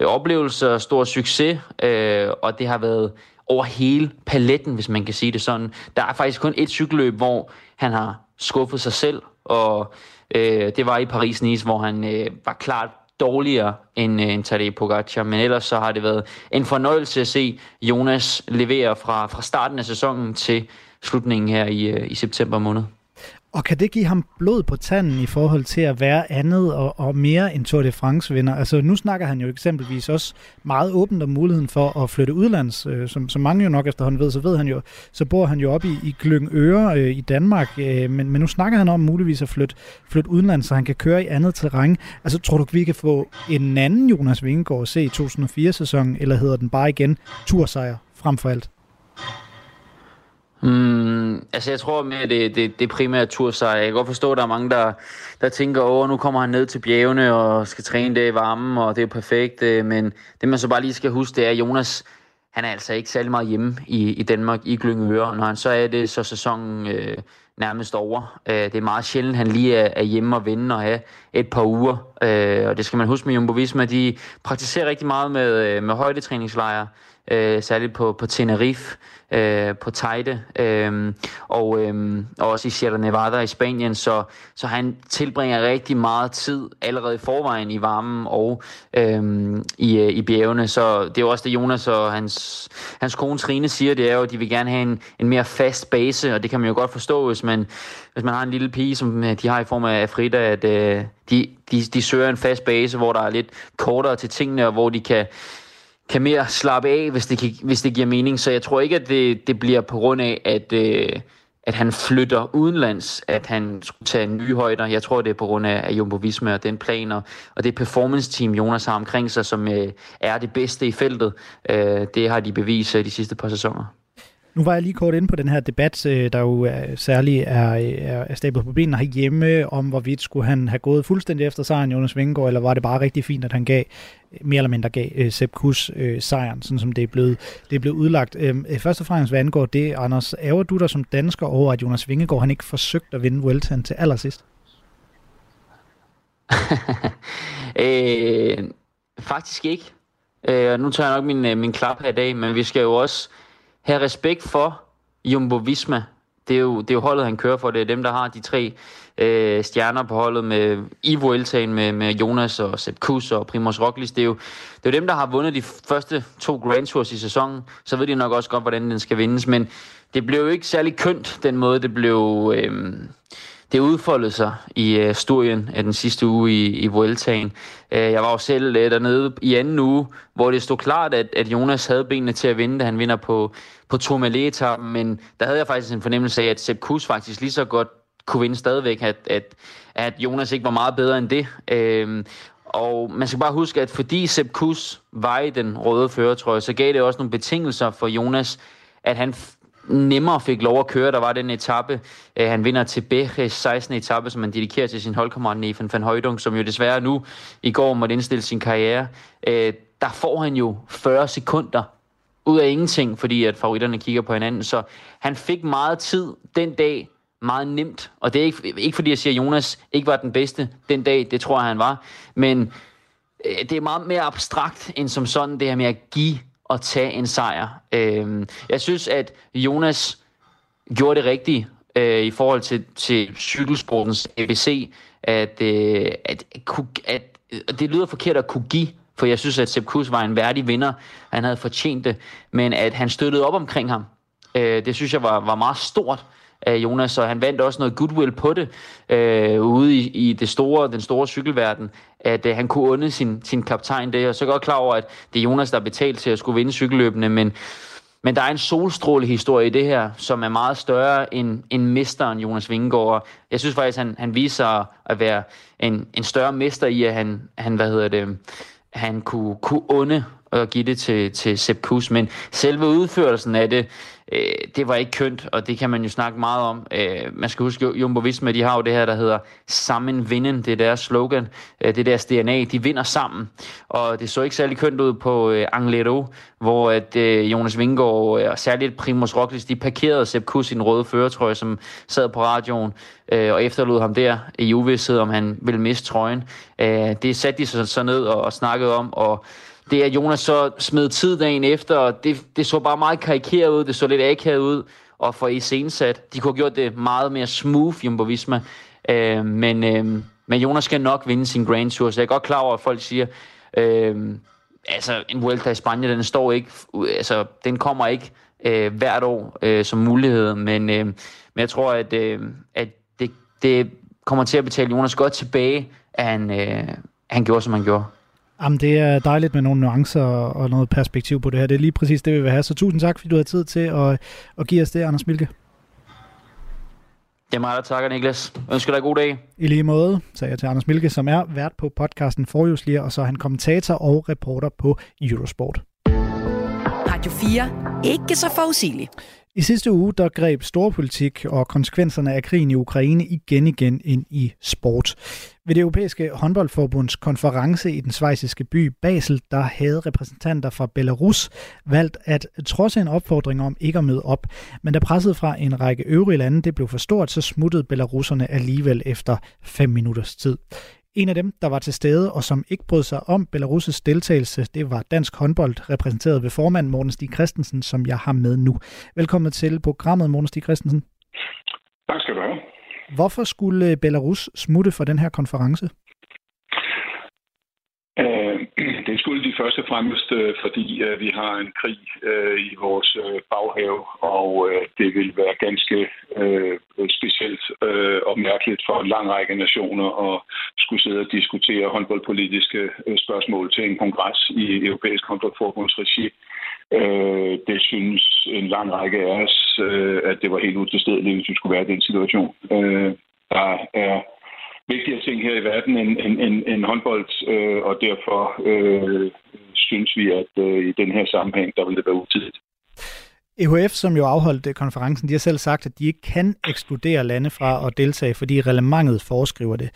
øh, oplevelser, stor succes, øh, og det har været over hele paletten, hvis man kan sige det sådan. Der er faktisk kun et cykelløb, hvor han har skuffet sig selv, og øh, det var i Paris-Nice, hvor han øh, var klart dårligere end, øh, end Tadej Pogacar, men ellers så har det været en fornøjelse at se Jonas levere fra, fra starten af sæsonen til slutningen her i, øh, i september måned. Og kan det give ham blod på tanden i forhold til at være andet og, og mere end Tour de France-vinder? Altså nu snakker han jo eksempelvis også meget åbent om muligheden for at flytte udlands. Øh, som, som mange jo nok efterhånden ved, så ved han jo, så bor han jo op i, i Glyngøre øh, i Danmark. Øh, men, men nu snakker han om muligvis at flytte, flytte udlands, så han kan køre i andet terræn. Altså tror du, vi kan få en anden Jonas Vingegaard at se i 2004-sæsonen, eller hedder den bare igen tursejr frem for alt? Mm, altså jeg tror med det, det, det primære tursejr. Jeg kan godt forstå, at der er mange, der, der tænker, åh, nu kommer han ned til bjergene og skal træne det i varmen, og det er perfekt. Øh, men det man så bare lige skal huske, det er, at Jonas, han er altså ikke særlig meget hjemme i, i Danmark, i Glyngøre. Når han så er det, så er sæsonen øh, nærmest over. Øh, det er meget sjældent, han lige er, er hjemme og vinde og have et par uger. Øh, og det skal man huske med Jumbo Visma, de praktiserer rigtig meget med, øh, med højdetræningslejre, øh, særligt på, på Tenerife øh, på Teide, øh, og, øh, og også i Sierra Nevada i Spanien, så, så han tilbringer rigtig meget tid allerede i forvejen i varmen og øh, i, øh, i bjergene, så det er også det Jonas og hans, hans kone Trine siger, det er jo, at de vil gerne have en, en mere fast base, og det kan man jo godt forstå, hvis man, hvis man har en lille pige, som øh, de har i form af Frida, at øh, de, de, de søger en fast base, hvor der er lidt kortere til tingene, og hvor de kan kan mere slappe af, hvis det, hvis det giver mening. Så jeg tror ikke, at det, det bliver på grund af, at, øh, at han flytter udenlands, at han skulle tage nye højder. Jeg tror, det er på grund af, af Jumbo Visma og den plan, og, og det performance-team, Jonas har omkring sig, som øh, er det bedste i feltet. Øh, det har de bevist øh, de sidste par sæsoner. Nu var jeg lige kort inde på den her debat, øh, der jo øh, er, særligt er, er, er stablet på benene herhjemme, om hvorvidt skulle han have gået fuldstændig efter sejren, Jonas Vingegaard, eller var det bare rigtig fint, at han gav, øh, mere eller mindre gav uh, Sepp Kuss uh, sejren, sådan som det er blevet, det er blevet udlagt. Uh, først og fremmest, hvad angår det, Anders, ærger du dig som dansker over, at Jonas Vingegaard han ikke forsøgte at vinde Vueltaen til allersidst? øh, faktisk ikke. Øh, nu tager jeg nok min, min klap her i dag, men vi skal jo også have respekt for Jumbo Visma. Det er, jo, det er jo holdet, han kører for. Det er dem, der har de tre øh, stjerner på holdet med Ivo Eltagen, med, med Jonas og Sepp Kuss og Primoz Roglic. Det er, jo, det er jo dem, der har vundet de første to Grand Tours i sæsonen. Så ved de nok også godt, hvordan den skal vindes. Men det blev jo ikke særlig kønt, den måde, det blev... Øh, det udfoldede sig i øh, studien af den sidste uge i, i Vueltaen. Øh, jeg var jo selv øh, dernede i anden uge, hvor det stod klart, at, at Jonas havde benene til at vinde, da han vinder på, på tourmalet men der havde jeg faktisk en fornemmelse af, at Sepp Kuss faktisk lige så godt kunne vinde stadigvæk, at, at, at Jonas ikke var meget bedre end det. Øh, og man skal bare huske, at fordi Sepp Kuss var i den røde føretrøje, så gav det også nogle betingelser for Jonas, at han nemmere fik lov at køre. Der var den etape, øh, han vinder til Beche, 16. etape, som han dedikerer til sin holdkammerat Nathan van Højdung, som jo desværre nu i går måtte indstille sin karriere. Øh, der får han jo 40 sekunder ud af ingenting, fordi at favoritterne kigger på hinanden. Så han fik meget tid den dag, meget nemt. Og det er ikke, ikke fordi jeg siger, at Jonas ikke var den bedste den dag, det tror jeg, han var. Men øh, det er meget mere abstrakt end som sådan, det her med at give at tage en sejr. Øh, jeg synes, at Jonas gjorde det rigtige øh, i forhold til, til cykelsportens ABC, at, øh, at, at, at, det lyder forkert at kunne give, for jeg synes, at Sepp Kuss var en værdig vinder. Han havde fortjent det, men at han støttede op omkring ham, øh, det synes jeg var, var meget stort af Jonas, og han vandt også noget goodwill på det øh, ude i, i det store, den store cykelverden, at øh, han kunne unde sin, sin kaptajn det, og så er jeg godt klar over, at det er Jonas, der er betalt til at skulle vinde cykelløbene, men, men der er en solstrålehistorie i det her, som er meget større end, end mesteren Jonas Vingegaard. Jeg synes faktisk, han, han viser at være en, en større mester i, at han, han hvad hedder det, han kunne, kunne unde og give det til, til Sepp Kuss, men selve udførelsen af det, øh, det var ikke kønt, og det kan man jo snakke meget om. Øh, man skal huske, Jumbo Visma, de har jo det her, der hedder sammen vinden, det er deres slogan, øh, det er deres DNA, de vinder sammen, og det så ikke særlig kønt ud på øh, Angledo, hvor at, øh, Jonas Vingegaard øh, og særligt Primus Roglic, de parkerede Sepp Kuss i en røde føretrøje, som sad på radioen, øh, og efterlod ham der i uvidshed, om han ville miste trøjen. Øh, det satte de sig så ned og, og snakkede om, og det at Jonas så smed tid dagen efter, og det, det så bare meget karikeret ud, det så lidt akavet ud, og for iscenesat. De kunne have gjort det meget mere smooth, Jumbo Visma. Øh, men, øh, men Jonas skal nok vinde sin Grand Tour, så jeg er godt klar over, at folk siger, øh, altså en Vuelta i Spanien, den står ikke, altså den kommer ikke øh, hvert år øh, som mulighed, men, øh, men jeg tror, at, øh, at det, det kommer til at betale Jonas godt tilbage, at han, øh, han gjorde, som han gjorde. Jamen, det er dejligt med nogle nuancer og noget perspektiv på det her. Det er lige præcis det, vi vil have. Så tusind tak, fordi du har tid til at, at give os det, Anders Milke. Det er mig, der takker, Niklas. Ønsker dig en god dag. I lige måde, sagde jeg til Anders Milke, som er vært på podcasten Forhjulslier, og så er han kommentator og reporter på Eurosport. Radio 4. Ikke så forudsigeligt. I sidste uge der greb storpolitik og konsekvenserne af krigen i Ukraine igen igen ind i sport. Ved det europæiske håndboldforbunds konference i den svejsiske by Basel, der havde repræsentanter fra Belarus valgt at trods en opfordring om ikke at møde op. Men da presset fra en række øvrige lande det blev for stort, så smuttede belarusserne alligevel efter fem minutters tid. En af dem, der var til stede og som ikke brød sig om Belarus' deltagelse, det var dansk håndbold, repræsenteret ved formand Morten Stig Christensen, som jeg har med nu. Velkommen til programmet, Morten Stig Christensen. Tak skal du have. Hvorfor skulle Belarus smutte for den her konference? Øh, det skulle de første og fremmest, øh, fordi øh, vi har en krig øh, i vores baghave, og det vil være ganske specielt og mærkeligt for en lang række nationer at skulle sidde og diskutere håndboldpolitiske spørgsmål til en kongres i Europæisk håndboldforbunds regi. Det synes en lang række af os, at det var helt utilstedeligt, hvis vi skulle være i den situation. Der er vigtigere ting her i verden end, end, end, end håndbold, øh, og derfor øh, synes vi, at øh, i den her sammenhæng, der vil det være utidigt. EHF, som jo afholdt øh, konferencen, de har selv sagt, at de ikke kan ekskludere lande fra at deltage, fordi reglementet foreskriver det.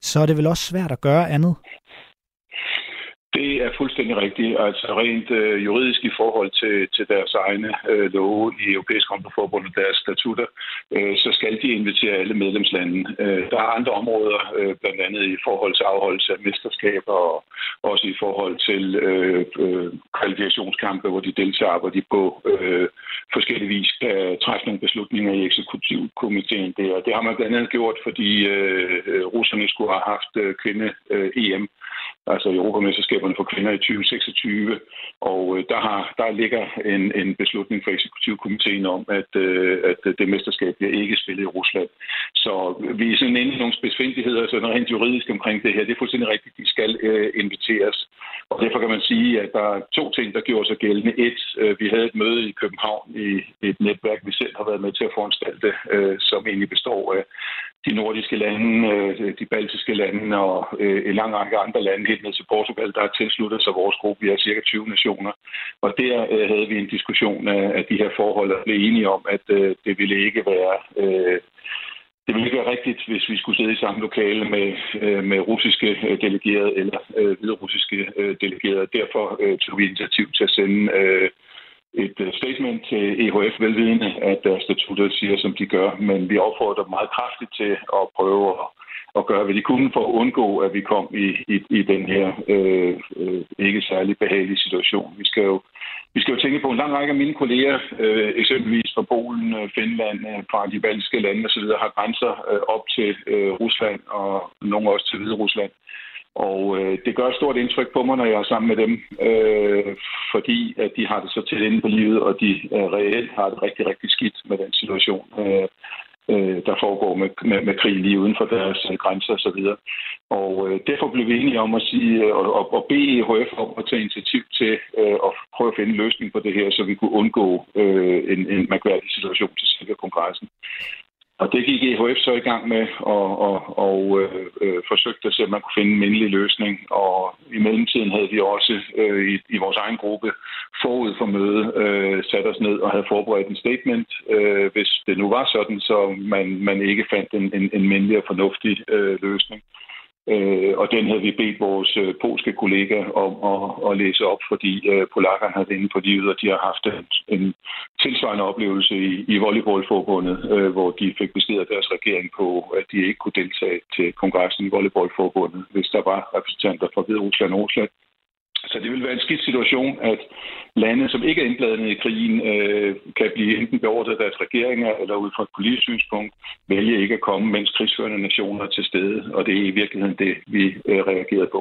Så er det vel også svært at gøre andet? Det er fuldstændig rigtigt. Altså rent øh, juridisk i forhold til, til deres egne øh, love i Europæisk Håndboldforbund og deres statutter, øh, så skal de invitere alle medlemslande. Øh, der er andre områder, øh, blandt andet i forhold til afholdelse af mesterskaber og også i forhold til øh, øh, kvalifikationskampe, hvor de deltager, hvor de på øh, forskellige vis kan træffe nogle beslutninger i eksekutivkomiteen der. Det har man blandt andet gjort, fordi øh, øh russerne skulle have haft øh, kvinde-EM. Øh, altså Europamesterskaberne for kvinder i 2026. Og øh, der, har, der ligger en, en beslutning fra eksekutivkomiteen om, at, øh, at det mesterskab bliver ikke spillet i Rusland. Så vi er sådan inde i nogle specifikheder, sådan rent juridisk omkring det her. Det er fuldstændig rigtigt, de skal øh, inviteres. Og derfor kan man sige, at der er to ting, der gjorde sig gældende. Et, øh, vi havde et møde i København i et netværk, vi selv har været med til at foranstalte, øh, som egentlig består af de nordiske lande, øh, de baltiske lande og øh, en lang række andre lande helt ned til Portugal, der har tilsluttet sig vores gruppe. Vi er cirka 20 nationer. Og der øh, havde vi en diskussion øh, af de her forhold og blev enige om, at øh, det ville ikke være øh, det ville ikke være rigtigt, hvis vi skulle sidde i samme lokale med, med russiske delegerede eller øh, hviderussiske øh, delegerede. Derfor øh, tog vi initiativ til at sende øh, et øh, statement til EHF velvidende, at deres statutter siger, som de gør, men vi opfordrer meget kraftigt til at prøve at, at gøre, hvad de kunne for at undgå, at vi kom i, i, i den her øh, øh, ikke særlig behagelige situation. Vi skal jo vi skal jo tænke på en lang række af mine kolleger, øh, eksempelvis fra Polen, øh, Finland, fra de baltiske lande osv., har grænser øh, op til øh, Rusland og nogle også til Hvide Rusland. Og øh, det gør et stort indtryk på mig, når jeg er sammen med dem, øh, fordi at de har det så tæt inde på livet, og de øh, reelt har det rigtig, rigtig skidt med den situation, øh, øh, der foregår med, med, med krig lige uden for deres øh, grænser osv. Og øh, derfor blev vi enige om at sige øh, og, og, og bede EHF om at tage initiativ til øh, at prøve at finde en løsning på det her, så vi kunne undgå øh, en, en mærkværdig situation til selve kongressen. Og det gik EHF så i gang med, og, og, og øh, øh, forsøgte at se, om man kunne finde en mindelig løsning. Og i mellemtiden havde vi også øh, i, i vores egen gruppe forud for mødet øh, sat os ned og havde forberedt en statement, øh, hvis det nu var sådan, så man, man ikke fandt en, en, en mindelig og fornuftig øh, løsning. Øh, og den havde vi bedt vores øh, polske kollega om at, at læse op, fordi øh, polakkerne havde inde på livet, og de har haft en, en tilsvarende oplevelse i, i volleyballforbundet, øh, hvor de fik besked af deres regering på, at de ikke kunne deltage til kongressen i volleyballforbundet, hvis der var repræsentanter fra Hvide Rusland og Rusland. Så det vil være en skidt situation, at lande, som ikke er indblandet i krigen, øh, kan blive enten beordret af deres regeringer eller ud fra et politisk synspunkt vælge ikke at komme, mens krigsførende nationer er til stede. Og det er i virkeligheden det, vi øh, reagerede på.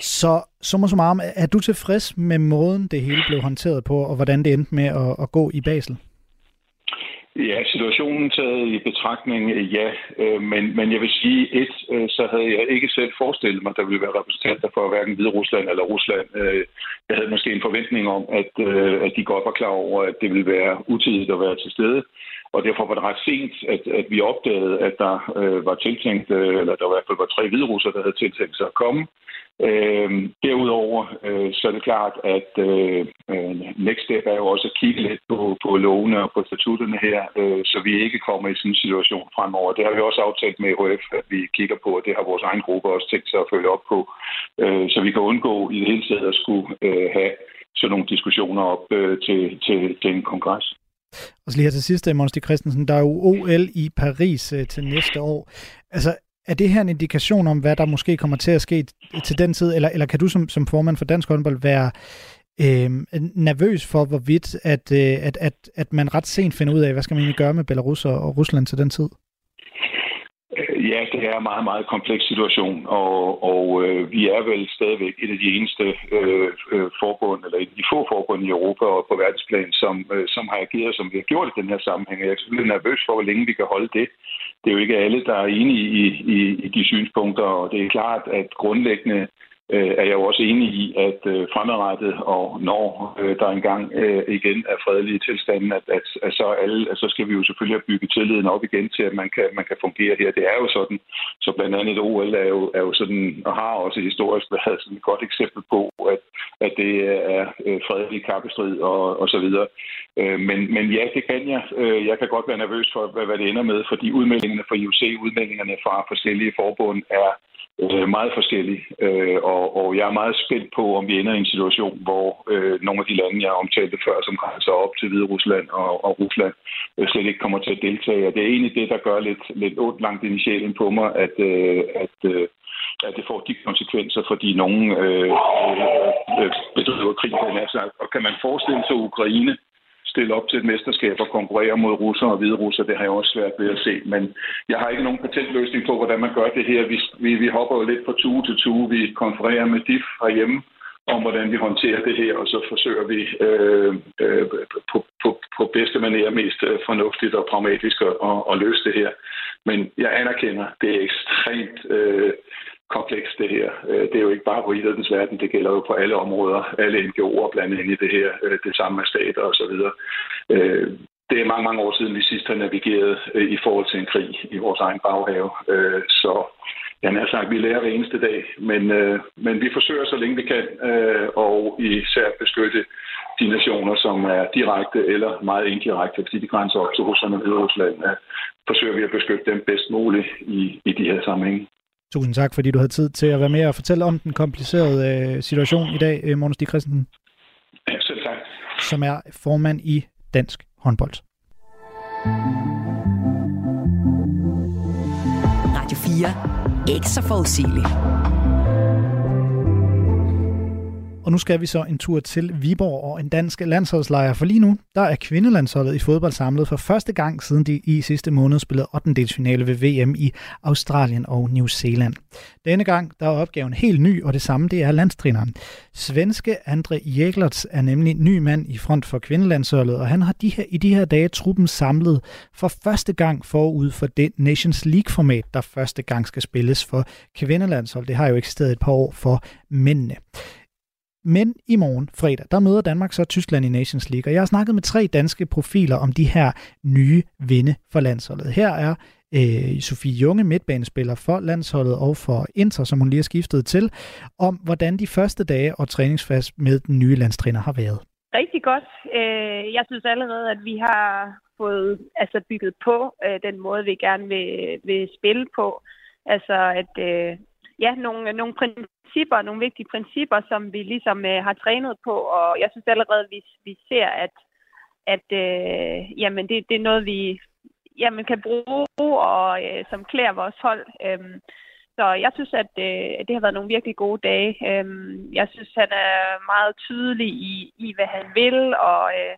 Så summa summarum, er du tilfreds med måden, det hele blev håndteret på, og hvordan det endte med at, at gå i Basel? Ja, situationen taget i betragtning, ja. Øh, men, men jeg vil sige, et, øh, så havde jeg ikke selv forestillet mig, at der ville være repræsentanter for hverken Hvide Rusland eller Rusland. Øh, jeg havde måske en forventning om, at, at de godt var klar over, at det ville være utidigt at være til stede. Og derfor var det ret sent, at, at vi opdagede, at der øh, var tiltænkt, øh, eller der i hvert fald var tre hvide russer, der havde tiltænkt sig at komme. Øh, derudover øh, så er det klart, at øh, øh, next step er jo også at kigge lidt på, på lovene og på statutterne her, øh, så vi ikke kommer i sådan en situation fremover. Det har vi også aftalt med HF, at vi kigger på, og det har vores egen gruppe også tænkt sig at følge op på, øh, så vi kan undgå i det hele taget at skulle øh, have sådan nogle diskussioner op øh, til, til, til en kongres. Og så lige her til sidst, øh, Monsti Christensen, der er jo OL i Paris øh, til næste år. Altså, er det her en indikation om, hvad der måske kommer til at ske til den tid, eller, eller kan du som, som formand for Dansk Håndbold være øh, nervøs for, hvorvidt at, øh, at, at, at man ret sent finder ud af, hvad skal man egentlig gøre med Belarus og, og Rusland til den tid? Øh, ja, det er en meget, meget kompleks situation, og, og øh, vi er vel stadigvæk et af de eneste øh, øh forbund, eller de få forbund i Europa og på verdensplan, som, øh, som har ageret, som vi har gjort i den her sammenhæng. Jeg er selvfølgelig nervøs for, hvor længe vi kan holde det. Det er jo ikke alle, der er enige i, i, i de synspunkter, og det er klart, at grundlæggende øh, er jeg jo også enig i, at øh, fremadrettet, og når øh, der engang øh, igen er fredelige tilstanden, at, at, at, så alle, at så skal vi jo selvfølgelig have bygget tilliden op igen til, at man kan, man kan fungere her. Det er jo sådan, så blandt andet OL er jo, er jo sådan, og har også historisk været sådan et godt eksempel på, at, at det er øh, fredelig kappestrid og, og så videre. Øh, men, men ja, det kan jeg. Øh, jeg kan godt være nervøs for, hvad, hvad det ender med, fordi udmeldingerne fra IOC, udmeldingerne fra forskellige forbund er øh, meget forskellig, Øh, og, og jeg er meget spændt på, om vi ender i en situation, hvor øh, nogle af de lande, jeg omtalte før, som grænser op til Hvide Rusland og, og Rusland, øh, slet ikke kommer til at deltage. Og det er egentlig det, der gør lidt, lidt ondt langt ind i sjælen på mig, at, øh, at øh, at det får de konsekvenser, fordi nogen øh, øh, øh bedriver krig på Og kan man forestille sig Ukraine stille op til et mesterskab og konkurrere mod russer og hvide russer, det har jeg også svært ved at se. Men jeg har ikke nogen patentløsning på, hvordan man gør det her. Vi, vi, vi hopper jo lidt fra tue til tue. Vi konfererer med DIF herhjemme om, hvordan vi håndterer det her, og så forsøger vi øh, øh, på, på, på bedste manier mest øh, fornuftigt og pragmatisk at, at, at løse det her. Men jeg anerkender, det er ekstremt øh, komplekst det her. Øh, det er jo ikke bare på idrættens verden, det gælder jo på alle områder, alle NGO'er blandt ind i det her, øh, det samme med stater osv. Øh, det er mange, mange år siden, vi sidst har navigeret i forhold til en krig i vores egen baghave. Så jeg har sagt, vi lærer hver eneste dag, men, men vi forsøger så længe vi kan, og især beskytte de nationer, som er direkte eller meget indirekte, fordi de grænser op til Rusland og Rusland, forsøger vi at beskytte dem bedst muligt i, i de her sammenhænge. Tusind tak, fordi du havde tid til at være med og fortælle om den komplicerede øh, situation i dag, øh, Mogens Stig Christensen. Ja, selv tak. Som er formand i Dansk Håndbold. Radio 4. Ikke så forudsigeligt. Og nu skal vi så en tur til Viborg og en dansk landsholdslejr, for lige nu der er kvindelandsholdet i fodbold samlet for første gang, siden de i sidste måned spillede 8. finale ved VM i Australien og New Zealand. Denne gang der er opgaven helt ny, og det samme det er landstræneren. Svenske Andre Jæglerts er nemlig ny mand i front for kvindelandsholdet, og han har de her, i de her dage truppen samlet for første gang forud for det Nations League-format, der første gang skal spilles for kvindelandshold. Det har jo eksisteret et par år for mændene. Men i morgen, fredag, der møder Danmark så Tyskland i Nations League, og jeg har snakket med tre danske profiler om de her nye vinde for landsholdet. Her er øh, Sofie Junge, midtbanespiller for landsholdet og for Inter, som hun lige har skiftet til, om hvordan de første dage og træningsfast med den nye landstræner har været. Rigtig godt. Øh, jeg synes allerede, at vi har fået altså bygget på øh, den måde, vi gerne vil, vil spille på. Altså at øh, ja, nogle, nogle principper, nogle vigtige principper, som vi ligesom øh, har trænet på, og jeg synes allerede, vi, vi ser, at, at øh, jamen det, det er noget, vi jamen, kan bruge, og øh, som klæder vores hold. Øh, så jeg synes, at øh, det har været nogle virkelig gode dage. Øh, jeg synes, han er meget tydelig i, i hvad han vil, og øh,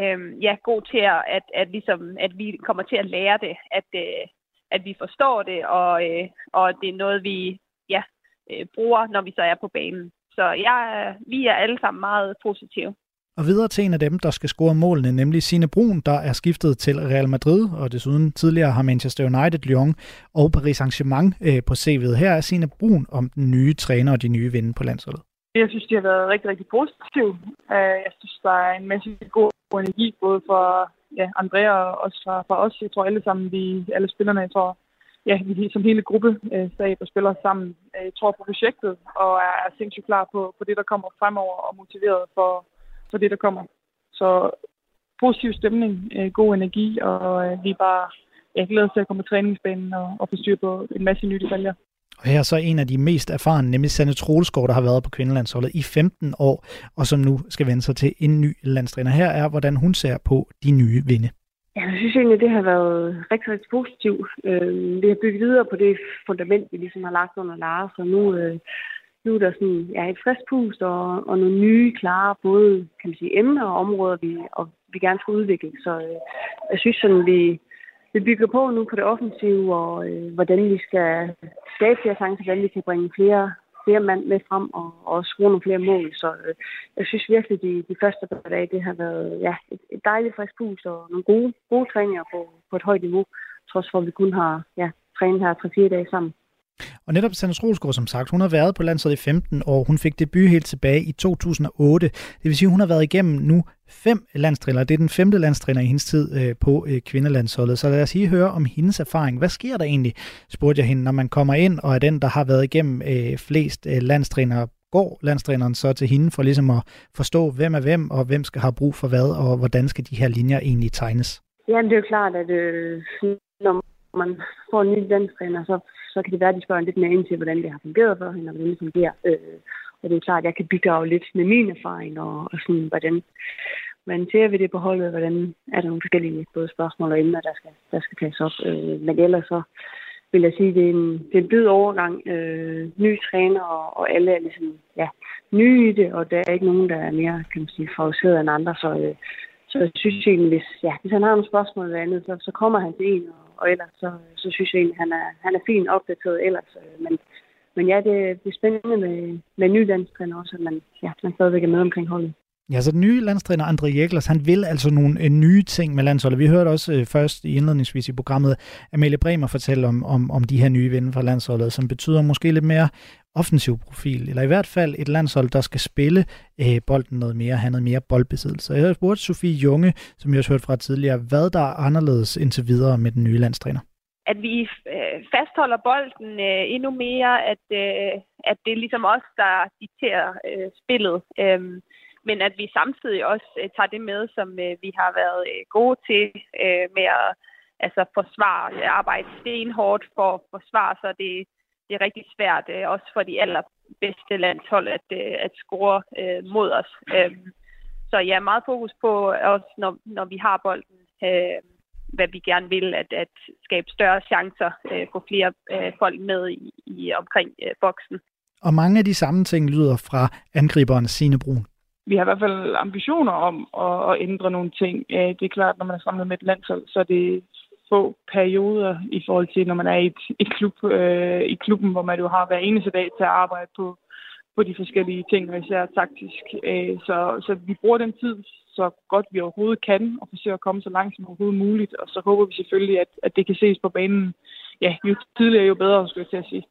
øh, ja, god til at, at, at, ligesom, at vi kommer til at lære det, at, øh, at vi forstår det, og, øh, og det er noget, vi ja, øh, bruger, når vi så er på banen. Så jeg, vi er alle sammen meget positive. Og videre til en af dem, der skal score målene, nemlig Sine Brun, der er skiftet til Real Madrid, og desuden tidligere har Manchester United, Lyon og Paris Saint-Germain øh, på CV'et. Her er Sine Brun om den nye træner og de nye vinde på landsholdet. Jeg synes, de har været rigtig, rigtig positive. Øh, jeg synes, der er en masse god energi, både for ja, Andrea og også fra, fra os. Jeg tror alle sammen, vi, alle spillerne, jeg tror, ja, vi som hele gruppe øh, stab og spiller sammen, øh, tror på projektet og er sindssygt klar på, på det, der kommer fremover og motiveret for, for det, der kommer. Så positiv stemning, øh, god energi, og øh, vi er bare ja, glæder til at komme på træningsbanen og, og få styr på en masse nye detaljer. Og her er så en af de mest erfarne, nemlig Sanne Troelsgaard, der har været på kvindelandsholdet i 15 år, og som nu skal vende sig til en ny landstræner. Her er, hvordan hun ser på de nye vinde. Ja, jeg synes egentlig, det har været rigtig, rigtig positivt. Øh, vi har bygget videre på det fundament, vi ligesom har lagt under Lars, og nu, øh, nu er der sådan, ja, et frisk pust og, og nogle nye, klare, både kan man sige, emner og områder, vi, og vi gerne skal udvikle. Så øh, jeg synes sådan, vi, vi bygger på nu på det offensive, og øh, hvordan vi skal skabe flere chancer, hvordan vi kan bringe flere flere mand med frem og, og score nogle flere mål. Så øh, jeg synes virkelig, de, de første par dage, det har været ja, et, et dejligt frisk pus og nogle gode, gode træninger på, på et højt niveau, trods for at vi kun har ja, trænet her 3-4 dage sammen. Og netop Sanders Rolsgaard, som sagt, hun har været på landsholdet i 15 år. Hun fik debut helt tilbage i 2008. Det vil sige, at hun har været igennem nu fem landstræner. Det er den femte landstræner i hendes tid øh, på øh, kvindelandsholdet. Så lad os lige høre om hendes erfaring. Hvad sker der egentlig, spurgte jeg hende, når man kommer ind og er den, der har været igennem øh, flest øh, landstræner går landstræneren så til hende for ligesom at forstå, hvem er hvem, og hvem skal have brug for hvad, og hvordan skal de her linjer egentlig tegnes? Jamen, det er jo klart, at øh, når man får en ny landstræner, så, så kan det være, at de spørger lidt mere ind til, hvordan det har fungeret for hende, og hvordan det fungerer. Øh, og det er klart, at jeg kan bidrage lidt med min erfaring, og, og sådan, hvordan, hvordan ser vi det på holdet, hvordan er der nogle forskellige både spørgsmål og emner, der skal, der skal tages op. Øh, men ellers så vil jeg sige, at det er en, det er en blid overgang. Øh, ny træner, og, og alle er ligesom, ja, nye i det, og der er ikke nogen, der er mere, kan man sige, favoriseret end andre, så, øh, så jeg synes egentlig, hvis, ja, hvis han har nogle spørgsmål eller andet, så, så kommer han til en, og, og ellers så, så synes jeg egentlig, han er, han er fint opdateret ellers. Øh, men, men ja, det, det er spændende med, med ny landstræner også, at man, ja, man stadigvæk er med omkring holdet. Ja, så den nye landstræner, André Jæklers, han vil altså nogle uh, nye ting med landsholdet. Vi hørte også uh, først i indledningsvis i programmet Amalie Bremer fortælle om, om, om de her nye vinde fra landsholdet, som betyder måske lidt mere offensiv profil, eller i hvert fald et landshold, der skal spille øh, bolden noget mere, have noget mere boldbesiddelse. Jeg har spurgt Sofie Junge, som jeg også hørt fra tidligere, hvad der er anderledes indtil videre med den nye landstræner at vi øh, fastholder bolden øh, endnu mere, at, øh, at det er ligesom os, der dikterer øh, spillet. Øh, men at vi samtidig også øh, tager det med, som øh, vi har været øh, gode til øh, med at altså, forsvare, arbejde stenhårdt for at forsvare, så det, det er rigtig svært, øh, også for de allerbedste landshold, at, øh, at score øh, mod os. Øh, så ja, meget fokus på også, når, når vi har bolden, øh, hvad vi gerne vil, at, at skabe større chancer, øh, få flere øh, folk med i, i omkring øh, boksen. Og mange af de samme ting lyder fra angriberen Signe Brun vi har i hvert fald ambitioner om at, at ændre nogle ting. Det er klart, når man er samlet med et landshold, så er det få perioder i forhold til, når man er i, et, et klub, øh, i klubben, hvor man jo har hver eneste dag til at arbejde på, på de forskellige ting, og især taktisk. Øh, så, så vi bruger den tid så godt vi overhovedet kan, og forsøger at komme så langt som overhovedet muligt, og så håber vi selvfølgelig, at, at det kan ses på banen. Ja, jo tidligere jo bedre, skulle jeg til at sige.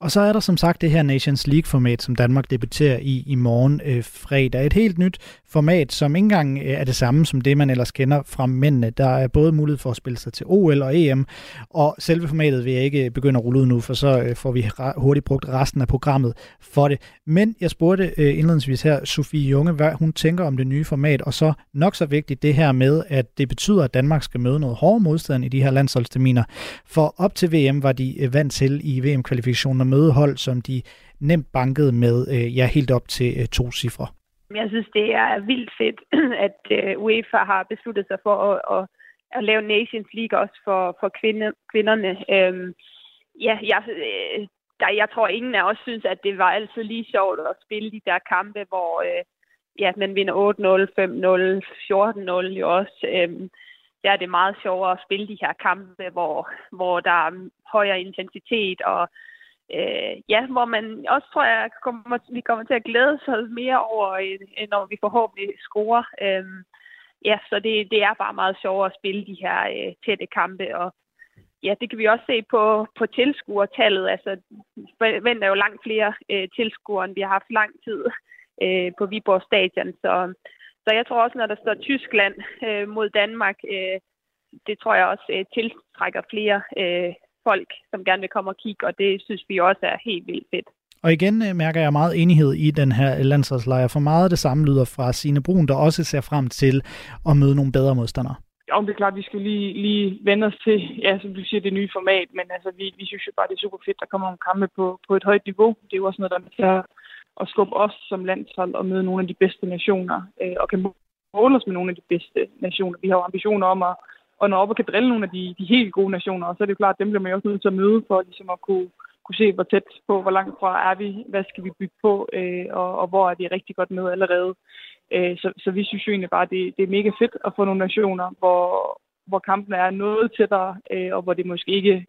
Og så er der som sagt det her Nations League-format, som Danmark debuterer i i morgen øh, fredag. Et helt nyt format, som ikke engang øh, er det samme som det, man ellers kender fra mændene. Der er både mulighed for at spille sig til OL og EM, og selve formatet vil jeg ikke øh, begynde at rulle ud nu, for så øh, får vi hurtigt brugt resten af programmet for det. Men jeg spurgte øh, indledningsvis her Sofie Junge, hvad hun tænker om det nye format, og så nok så vigtigt det her med, at det betyder, at Danmark skal møde noget hård modstand i de her landsholdsterminer. For op til VM var de øh, vant til i VM-kvalifikationen at møde hold, som de nemt bankede med øh, ja, helt op til øh, to cifre. Jeg synes, det er vildt fedt, at øh, UEFA har besluttet sig for at, at, at lave Nations League også for, for kvinde, kvinderne. Øhm, ja, jeg, øh, der, jeg tror, ingen af os synes, at det var altid lige sjovt at spille de der kampe, hvor øh, ja, man vinder 8-0, 5-0, 14-0 jo også. Øhm, der er det meget sjovere at spille de her kampe, hvor, hvor der er højere intensitet og øh, ja, hvor man også tror jeg, kommer, vi kommer til at glæde sig mere over, end når vi forhåbentlig scorer. Øh, ja, så det, det er bare meget sjovere at spille de her øh, tætte kampe, og ja, det kan vi også se på, på tilskuertallet. Altså, venter jo langt flere øh, tilskuere, end vi har haft lang tid øh, på Viborg Stadion. Så, så jeg tror også, når der står Tyskland øh, mod Danmark, øh, det tror jeg også øh, tiltrækker flere øh, folk, som gerne vil komme og kigge, og det synes vi også er helt vildt fedt. Og igen øh, mærker jeg meget enighed i den her landsholdslejr, for meget af det samme lyder fra Sine Brun, der også ser frem til at møde nogle bedre modstandere. Ja, det er klart, at vi skal lige, lige vende os til, ja, som du siger, det nye format, men altså, vi, vi synes jo bare, det er super fedt, der kommer nogle kampe på, på et højt niveau. Det er jo også noget, der er med til at skubbe os som landshold og møde nogle af de bedste nationer, øh, og kan måle os med nogle af de bedste nationer. Vi har jo ambitioner om at og når op og kan drille nogle af de, de helt gode nationer. Og så er det jo klart, at dem bliver man jo også nødt til at møde for ligesom at kunne, kunne se, hvor tæt på, hvor langt fra er vi, hvad skal vi bygge på, øh, og, og hvor er det rigtig godt med allerede. Øh, så, så vi synes jo egentlig bare, at det, det er mega fedt at få nogle nationer, hvor, hvor kampen er noget tættere, øh, og hvor det måske ikke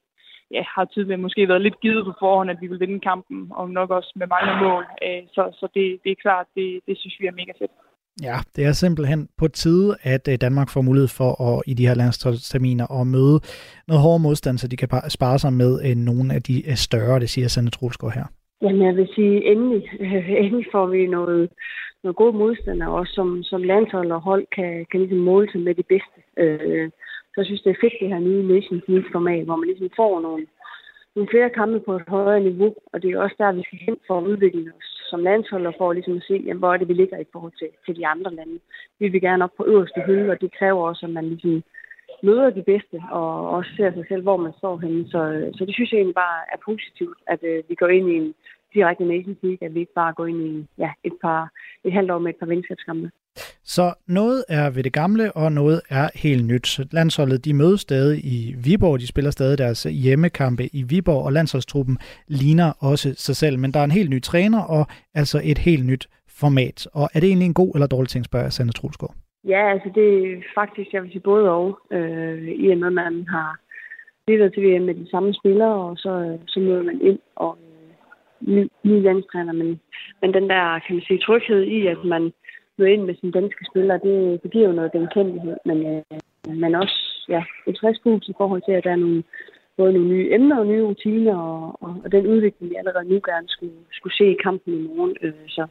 ja, har tidligere måske været lidt givet på forhånd, at vi vil vinde kampen, og nok også med mange mål. Øh, så så det, det er klart, det, det synes vi er mega fedt. Ja, det er simpelthen på tide, at øh, Danmark får mulighed for at i de her landsholdsterminer at møde noget hård modstand, så de kan spare sig med øh, nogle af de øh, større, det siger Sande Trulsgaard her. Jamen, jeg vil sige, endelig, endelig får vi noget, noget god modstand, også som, som landshold og hold kan, kan ligesom måle sig med de bedste. Øh, så jeg synes, det er fedt, det her nye Nations League-format, hvor man ligesom får nogle, nogle flere kampe på et højere niveau, og det er også der, vi skal hen for at udvikle os som landshold og for ligesom at se, jamen, hvor er det, vi ligger i forhold til, til de andre lande. Vi vil gerne op på øverste hylde, og det kræver også, at man ligesom møder de bedste og også ser sig selv, hvor man står henne. Så, øh, så det synes jeg egentlig bare er positivt, at øh, vi går ind i en direkte Nations League, at vi ikke bare går ind i ja, et, par, et halvt år med et par venskabskampe. Så noget er ved det gamle, og noget er helt nyt. Landsholdet de mødes stadig i Viborg, de spiller stadig deres hjemmekampe i Viborg, og landsholdstruppen ligner også sig selv. Men der er en helt ny træner, og altså et helt nyt format. Og er det egentlig en god eller dårlig ting, spørger jeg Sande Trulsgaard? Ja, altså det er faktisk, jeg vil sige både og, øh, i og med, at man har lidt til VM med de samme spillere, og så, øh, så møder man ind og øh, ny, ny landstræner. Men, men den der, kan man sige, tryghed i, at man byde ind med sine danske spillere, det, det giver jo noget genkendelighed, men, øh, men også ja, et frisk i forhold til, at der er nogle, både nogle nye emner og nye rutiner, og, og, og den udvikling, vi allerede nu gerne skulle, skulle se i kampen i morgen. Øh, så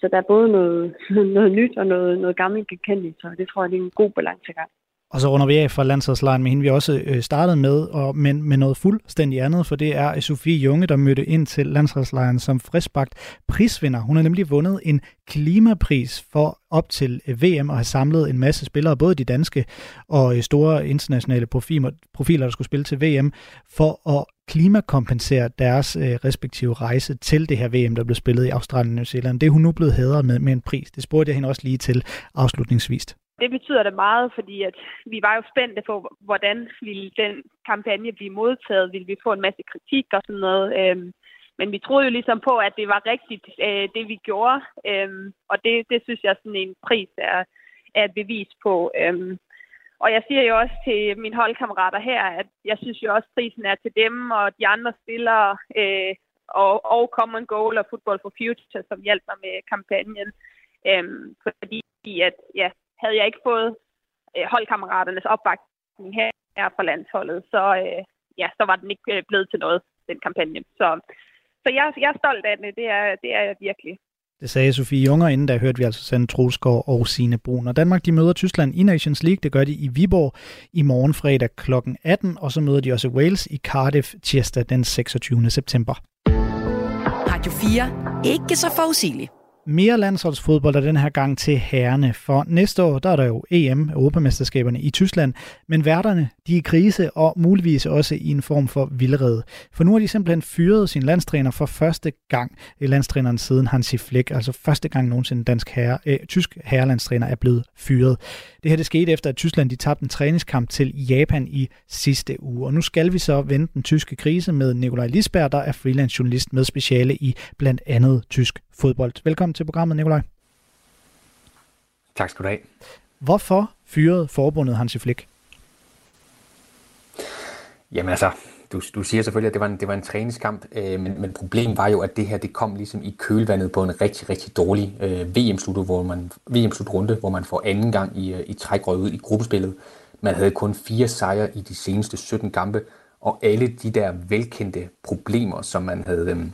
så der er både noget, noget nyt og noget, noget gammelt genkendeligt, så det tror jeg, det er en god balancegang. Og så runder vi af fra landsholdslejen med hende, vi også øh, startede med, og, men med noget fuldstændig andet, for det er Sofie Junge, der mødte ind til landsholdslejren som friskbagt prisvinder. Hun har nemlig vundet en klimapris for op til øh, VM og har samlet en masse spillere, både de danske og øh, store internationale profiler, profiler der skulle spille til VM, for at klimakompensere deres øh, respektive rejse til det her VM, der blev spillet i Australien og New Zealand. Det er hun nu blevet hædret med, med en pris. Det spurgte jeg hende også lige til afslutningsvis. Det betyder det meget, fordi at vi var jo spændte på, hvordan ville den kampagne blive modtaget. Ville vi få en masse kritik og sådan noget. Øhm, men vi troede jo ligesom på, at det var rigtigt, øh, det vi gjorde. Øhm, og det, det synes jeg sådan en pris er, er et bevis på. Øhm, og jeg siger jo også til mine holdkammerater her, at jeg synes jo også, at prisen er til dem og de andre spillere, øh, og, og Common Goal og Football for Future, som hjalp mig med kampagnen. Øhm, fordi at, ja, havde jeg ikke fået øh, holdkammeraternes opbakning her, her fra landsholdet, så, øh, ja, så var den ikke øh, blevet til noget, den kampagne. Så, så jeg, jeg er stolt af det, det er, det er jeg virkelig. Det sagde Sofie Junger, inden der hørte vi altså Sande Trolsgaard og Sine Brun. Og Danmark de møder Tyskland i Nations League. Det gør de i Viborg i morgen fredag kl. 18. Og så møder de også Wales i Cardiff tirsdag den 26. september. Radio 4. Ikke så forudsigeligt mere landsholdsfodbold er den her gang til herrene, for næste år der er der jo EM, Europamesterskaberne i Tyskland, men værterne de er i krise og muligvis også i en form for vildrede. For nu har de simpelthen fyret sin landstræner for første gang, i landstræneren siden Hansi Flick, altså første gang nogensinde dansk herre, øh, tysk herrelandstræner er blevet fyret. Det her det skete efter, at Tyskland de tabte en træningskamp til Japan i sidste uge. Og nu skal vi så vende den tyske krise med Nikolaj Lisberg, der er freelance journalist med speciale i blandt andet tysk fodbold. Velkommen til programmet, Nikolaj. Tak skal du have. Hvorfor fyrede forbundet Hansi Flick? Jamen altså, du, du siger selvfølgelig, at det var en, det var en træningskamp, øh, men, men problemet var jo, at det her det kom ligesom i kølvandet på en rigtig, rigtig dårlig øh, VM-slutrunde, hvor man, VM-slutrunde, hvor man for anden gang i, øh, i træk røg ud i gruppespillet. Man havde kun fire sejre i de seneste 17 kampe, og alle de der velkendte problemer, som man havde øh,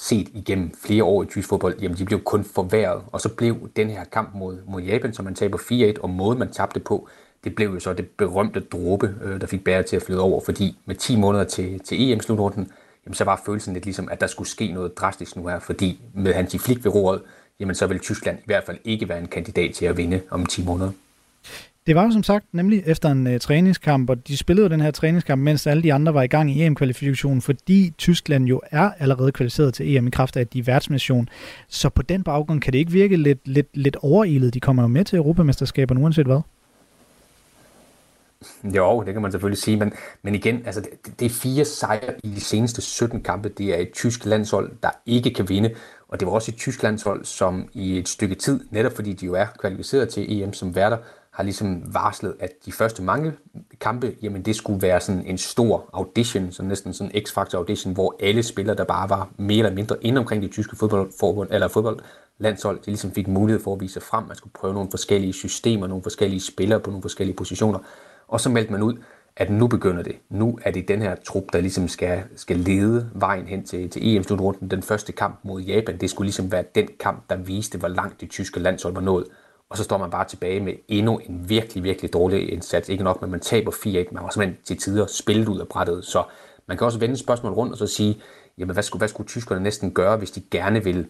set igennem flere år i tysk fodbold, jamen de blev kun forværret. Og så blev den her kamp mod, mod Japan, som man taber 4-1, og måden man tabte på, det blev jo så det berømte dråbe, øh, der fik bæret til at flyde over, fordi med 10 måneder til, til EM-slutrunden, jamen så var følelsen lidt ligesom, at der skulle ske noget drastisk nu her, fordi med Hansi Flick ved roret, jamen så vil Tyskland i hvert fald ikke være en kandidat til at vinde om 10 måneder. Det var jo som sagt nemlig efter en øh, træningskamp, og de spillede jo den her træningskamp, mens alle de andre var i gang i EM-kvalifikationen, fordi Tyskland jo er allerede kvalificeret til EM i kraft af at de er værtsnation. Så på den baggrund kan det ikke virke lidt, lidt, lidt overilet. De kommer jo med til Europamesterskaberne uanset hvad. Jo, det kan man selvfølgelig sige, men, men igen, altså det, det er fire sejre i de seneste 17 kampe. Det er et tysk landshold, der ikke kan vinde, og det var også et tysk landshold, som i et stykke tid, netop fordi de jo er kvalificeret til EM som værter, har ligesom varslet, at de første mange kampe, jamen det skulle være sådan en stor audition, sådan næsten sådan en X-Factor audition, hvor alle spillere, der bare var mere eller mindre inde omkring det tyske fodboldforbund, eller fodboldlandshold, de ligesom fik mulighed for at vise frem. Man skulle prøve nogle forskellige systemer, nogle forskellige spillere på nogle forskellige positioner. Og så meldte man ud, at nu begynder det. Nu er det den her trup, der ligesom skal, skal lede vejen hen til, til EM-slutrunden. Den første kamp mod Japan, det skulle ligesom være den kamp, der viste, hvor langt det tyske landshold var nået. Og så står man bare tilbage med endnu en virkelig, virkelig dårlig indsats. Ikke nok, men man taber 4-1. Man var simpelthen til tider spillet ud af brættet. Så man kan også vende spørgsmålet rundt og så sige, jamen hvad skulle, hvad skulle tyskerne næsten gøre, hvis de gerne vil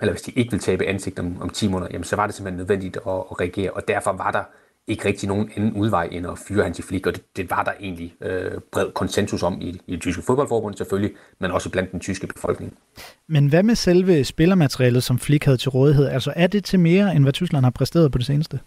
eller hvis de ikke vil tabe ansigt om, om 10 måneder, jamen så var det simpelthen nødvendigt at, at reagere, og derfor var der ikke rigtig nogen anden udvej end at fyre Hansi Flick, og det, det var der egentlig øh, bred konsensus om i, i det tyske fodboldforbund selvfølgelig, men også blandt den tyske befolkning. Men hvad med selve spillermaterialet, som Flick havde til rådighed? Altså er det til mere, end hvad Tyskland har præsteret på det seneste?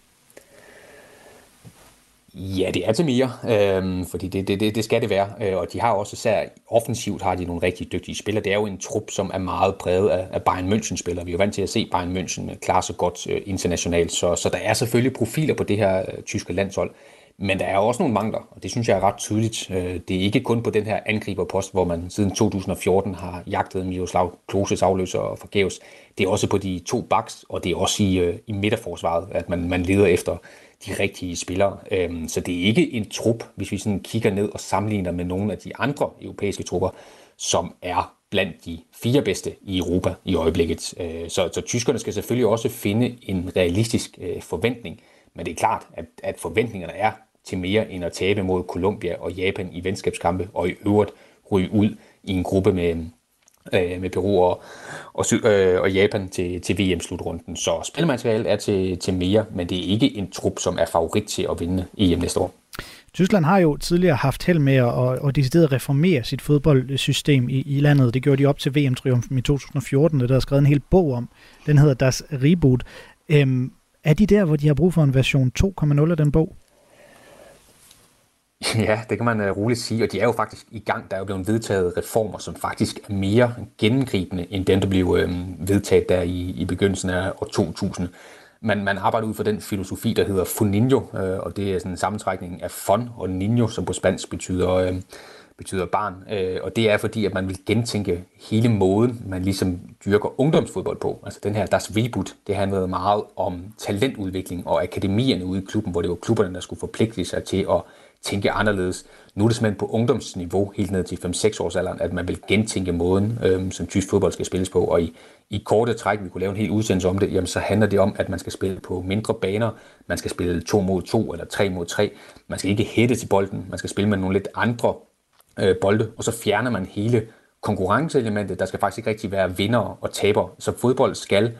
Ja, det er til mere, øh, fordi det, det, det det skal det være, øh, og de har også især offensivt har de nogle rigtig dygtige spillere. Det er jo en trup, som er meget præget af, af Bayern München-spillere. Vi er jo vant til at se Bayern München klare sig godt øh, internationalt, så, så der er selvfølgelig profiler på det her øh, tyske landshold, men der er også nogle mangler, og det synes jeg er ret tydeligt. Øh, det er ikke kun på den her angriberpost, hvor man siden 2014 har jagtet Miroslav Kloses afløser forgæves. Det er også på de to baks, og det er også i, øh, i midterforsvaret, at man, man leder efter de rigtige spillere. Øhm, så det er ikke en trup, hvis vi sådan kigger ned og sammenligner med nogle af de andre europæiske trupper, som er blandt de fire bedste i Europa i øjeblikket. Øh, så, så tyskerne skal selvfølgelig også finde en realistisk øh, forventning, men det er klart, at, at forventningerne er til mere end at tabe mod Colombia og Japan i venskabskampe, og i øvrigt ryge ud i en gruppe med, øh, med Peru og, og, øh, og Japan til, til VM-slutrunden. Så spilmaterialet er til, til mere, men det er ikke en trup, som er favorit til at vinde EM næste år. Tyskland har jo tidligere haft held med at, at decideret reformere sit fodboldsystem i, i landet. Det gjorde de op til VM-triumfen i 2014, og der er skrevet en hel bog om. Den hedder Das Reboot. Øhm, er de der, hvor de har brug for en version 2.0 af den bog? Ja, det kan man uh, roligt sige, og de er jo faktisk i gang. Der er jo blevet vedtaget reformer, som faktisk er mere gennemgribende end den, der blev øh, vedtaget der i, i begyndelsen af år 2000. Man, man arbejder ud fra den filosofi, der hedder Funinho, øh, og det er sådan en sammentrækning af fon og niño, som på spansk betyder, øh, betyder barn. Øh, og det er fordi, at man vil gentænke hele måden, man ligesom dyrker ungdomsfodbold på. Altså den her Das Reboot, det handlede meget om talentudvikling og akademierne ude i klubben, hvor det var klubberne, der skulle forpligte sig til at tænke anderledes. Nu er det simpelthen på ungdomsniveau, helt ned til 5-6 års alderen, at man vil gentænke måden, øhm, som tysk fodbold skal spilles på. Og i, i korte træk, vi kunne lave en hel udsendelse om det, jamen så handler det om, at man skal spille på mindre baner, man skal spille 2 mod 2 eller 3 mod 3, man skal ikke hætte til bolden, man skal spille med nogle lidt andre øh, bolde, og så fjerner man hele konkurrenceelementet. Der skal faktisk ikke rigtig være vinder og taber. Så fodbold skal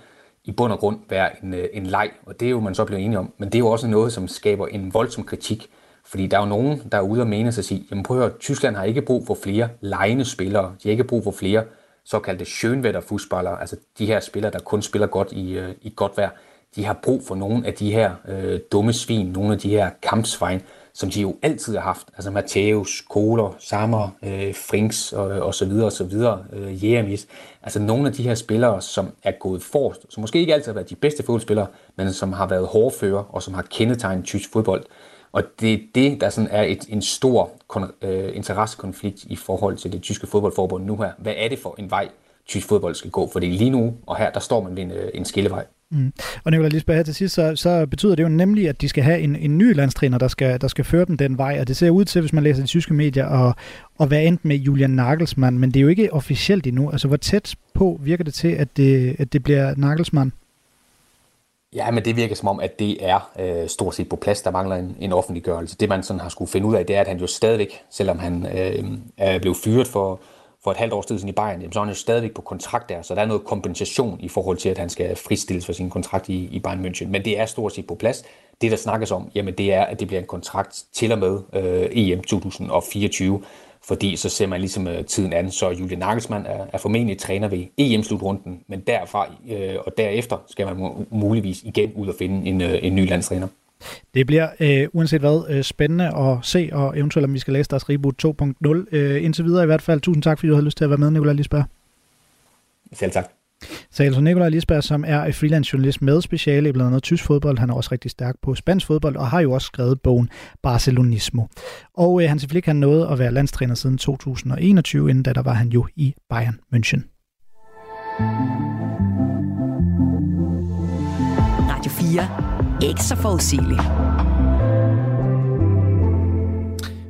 i bund og grund være en, øh, en leg, og det er jo man så blevet enige om. Men det er jo også noget, som skaber en voldsom kritik fordi der er jo nogen, der er ude og mene sig at sige, jamen prøv at høre, Tyskland har ikke brug for flere lejende spillere. De har ikke brug for flere såkaldte schönwetter altså de her spillere, der kun spiller godt i, øh, i godt vejr. De har brug for nogle af de her øh, dumme svin, nogle af de her kampsvejn, som de jo altid har haft. Altså Matthäus, Kohler, Sammer, øh, Frinks og, og så videre og så videre, øh, Jeremis. Altså nogle af de her spillere, som er gået forrest, som måske ikke altid har været de bedste fodboldspillere, men som har været hårdfører og som har kendetegnet tysk fodbold. Og det er det, der sådan er et, en stor kon- øh, interessekonflikt i forhold til det tyske fodboldforbund nu her. Hvad er det for en vej, tysk fodbold skal gå? For det er lige nu, og her, der står man ved en, øh, en skillevej. Mm. Og Nicolai Lisbeth, her til sidst, så, så betyder det jo nemlig, at de skal have en, en ny landstræner, der skal, der skal føre dem den vej. Og det ser ud til, hvis man læser de tyske medier, og, og hvad endt med Julian Nagelsmann, men det er jo ikke officielt endnu. Altså, hvor tæt på virker det til, at det, at det bliver Nagelsmann? Ja, men det virker som om, at det er øh, stort set på plads. Der mangler en, en offentliggørelse. Det man sådan har skulle finde ud af, det er, at han jo stadigvæk, selvom han øh, er blevet fyret for, for et halvt års tid siden i Bayern, jamen, så er han jo stadigvæk på kontrakt der. Så der er noget kompensation i forhold til, at han skal fristilles for sin kontrakt i, i Bayern München. Men det er stort set på plads. Det, der snakkes om, jamen det er, at det bliver en kontrakt til og med øh, EM 2024 fordi så ser man ligesom uh, tiden an. Så Julian Nagelsmann er, er formentlig træner ved EM-slutrunden, men derfra uh, og derefter skal man muligvis igen ud og finde en, uh, en ny landstræner. Det bliver øh, uanset hvad øh, spændende at se, og eventuelt om vi skal læse deres Reboot 2.0. Øh, indtil videre i hvert fald. Tusind tak, fordi du havde lyst til at være med, Nicolai Lisberg. Selv tak. Så altså Nikolaj Lisberg, som er freelance journalist med speciale i blandt andet tysk fodbold. Han er også rigtig stærk på spansk fodbold og har jo også skrevet bogen Barcelonismo. Og øh, Hans Flick han nåede at være landstræner siden 2021, inden da der var han jo i Bayern München. Radio 4. Ikke så forudsigeligt.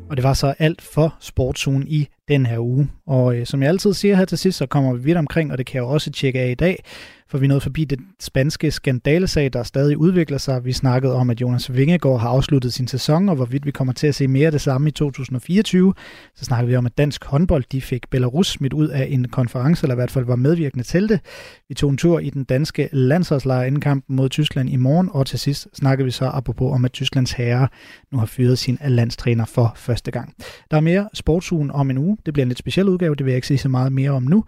Og det var så alt for Sportsugen i den her uge. Og øh, som jeg altid siger her til sidst, så kommer vi vidt omkring, og det kan jeg jo også tjekke af i dag, for vi er nået forbi den spanske skandalesag, der stadig udvikler sig. Vi snakkede om, at Jonas Vingegaard har afsluttet sin sæson, og hvorvidt vi kommer til at se mere af det samme i 2024. Så snakkede vi om, at dansk håndbold de fik Belarus smidt ud af en konference, eller i hvert fald var medvirkende til det. Vi tog en tur i den danske landsholdslejr inden kampen mod Tyskland i morgen, og til sidst snakkede vi så apropos om, at Tysklands herre nu har fyret sin landstræner for første gang. Der er mere sportsugen om en uge. Det bliver en lidt speciel udgave, det vil jeg ikke sige så meget mere om nu.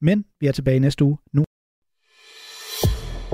Men vi er tilbage næste uge. Nu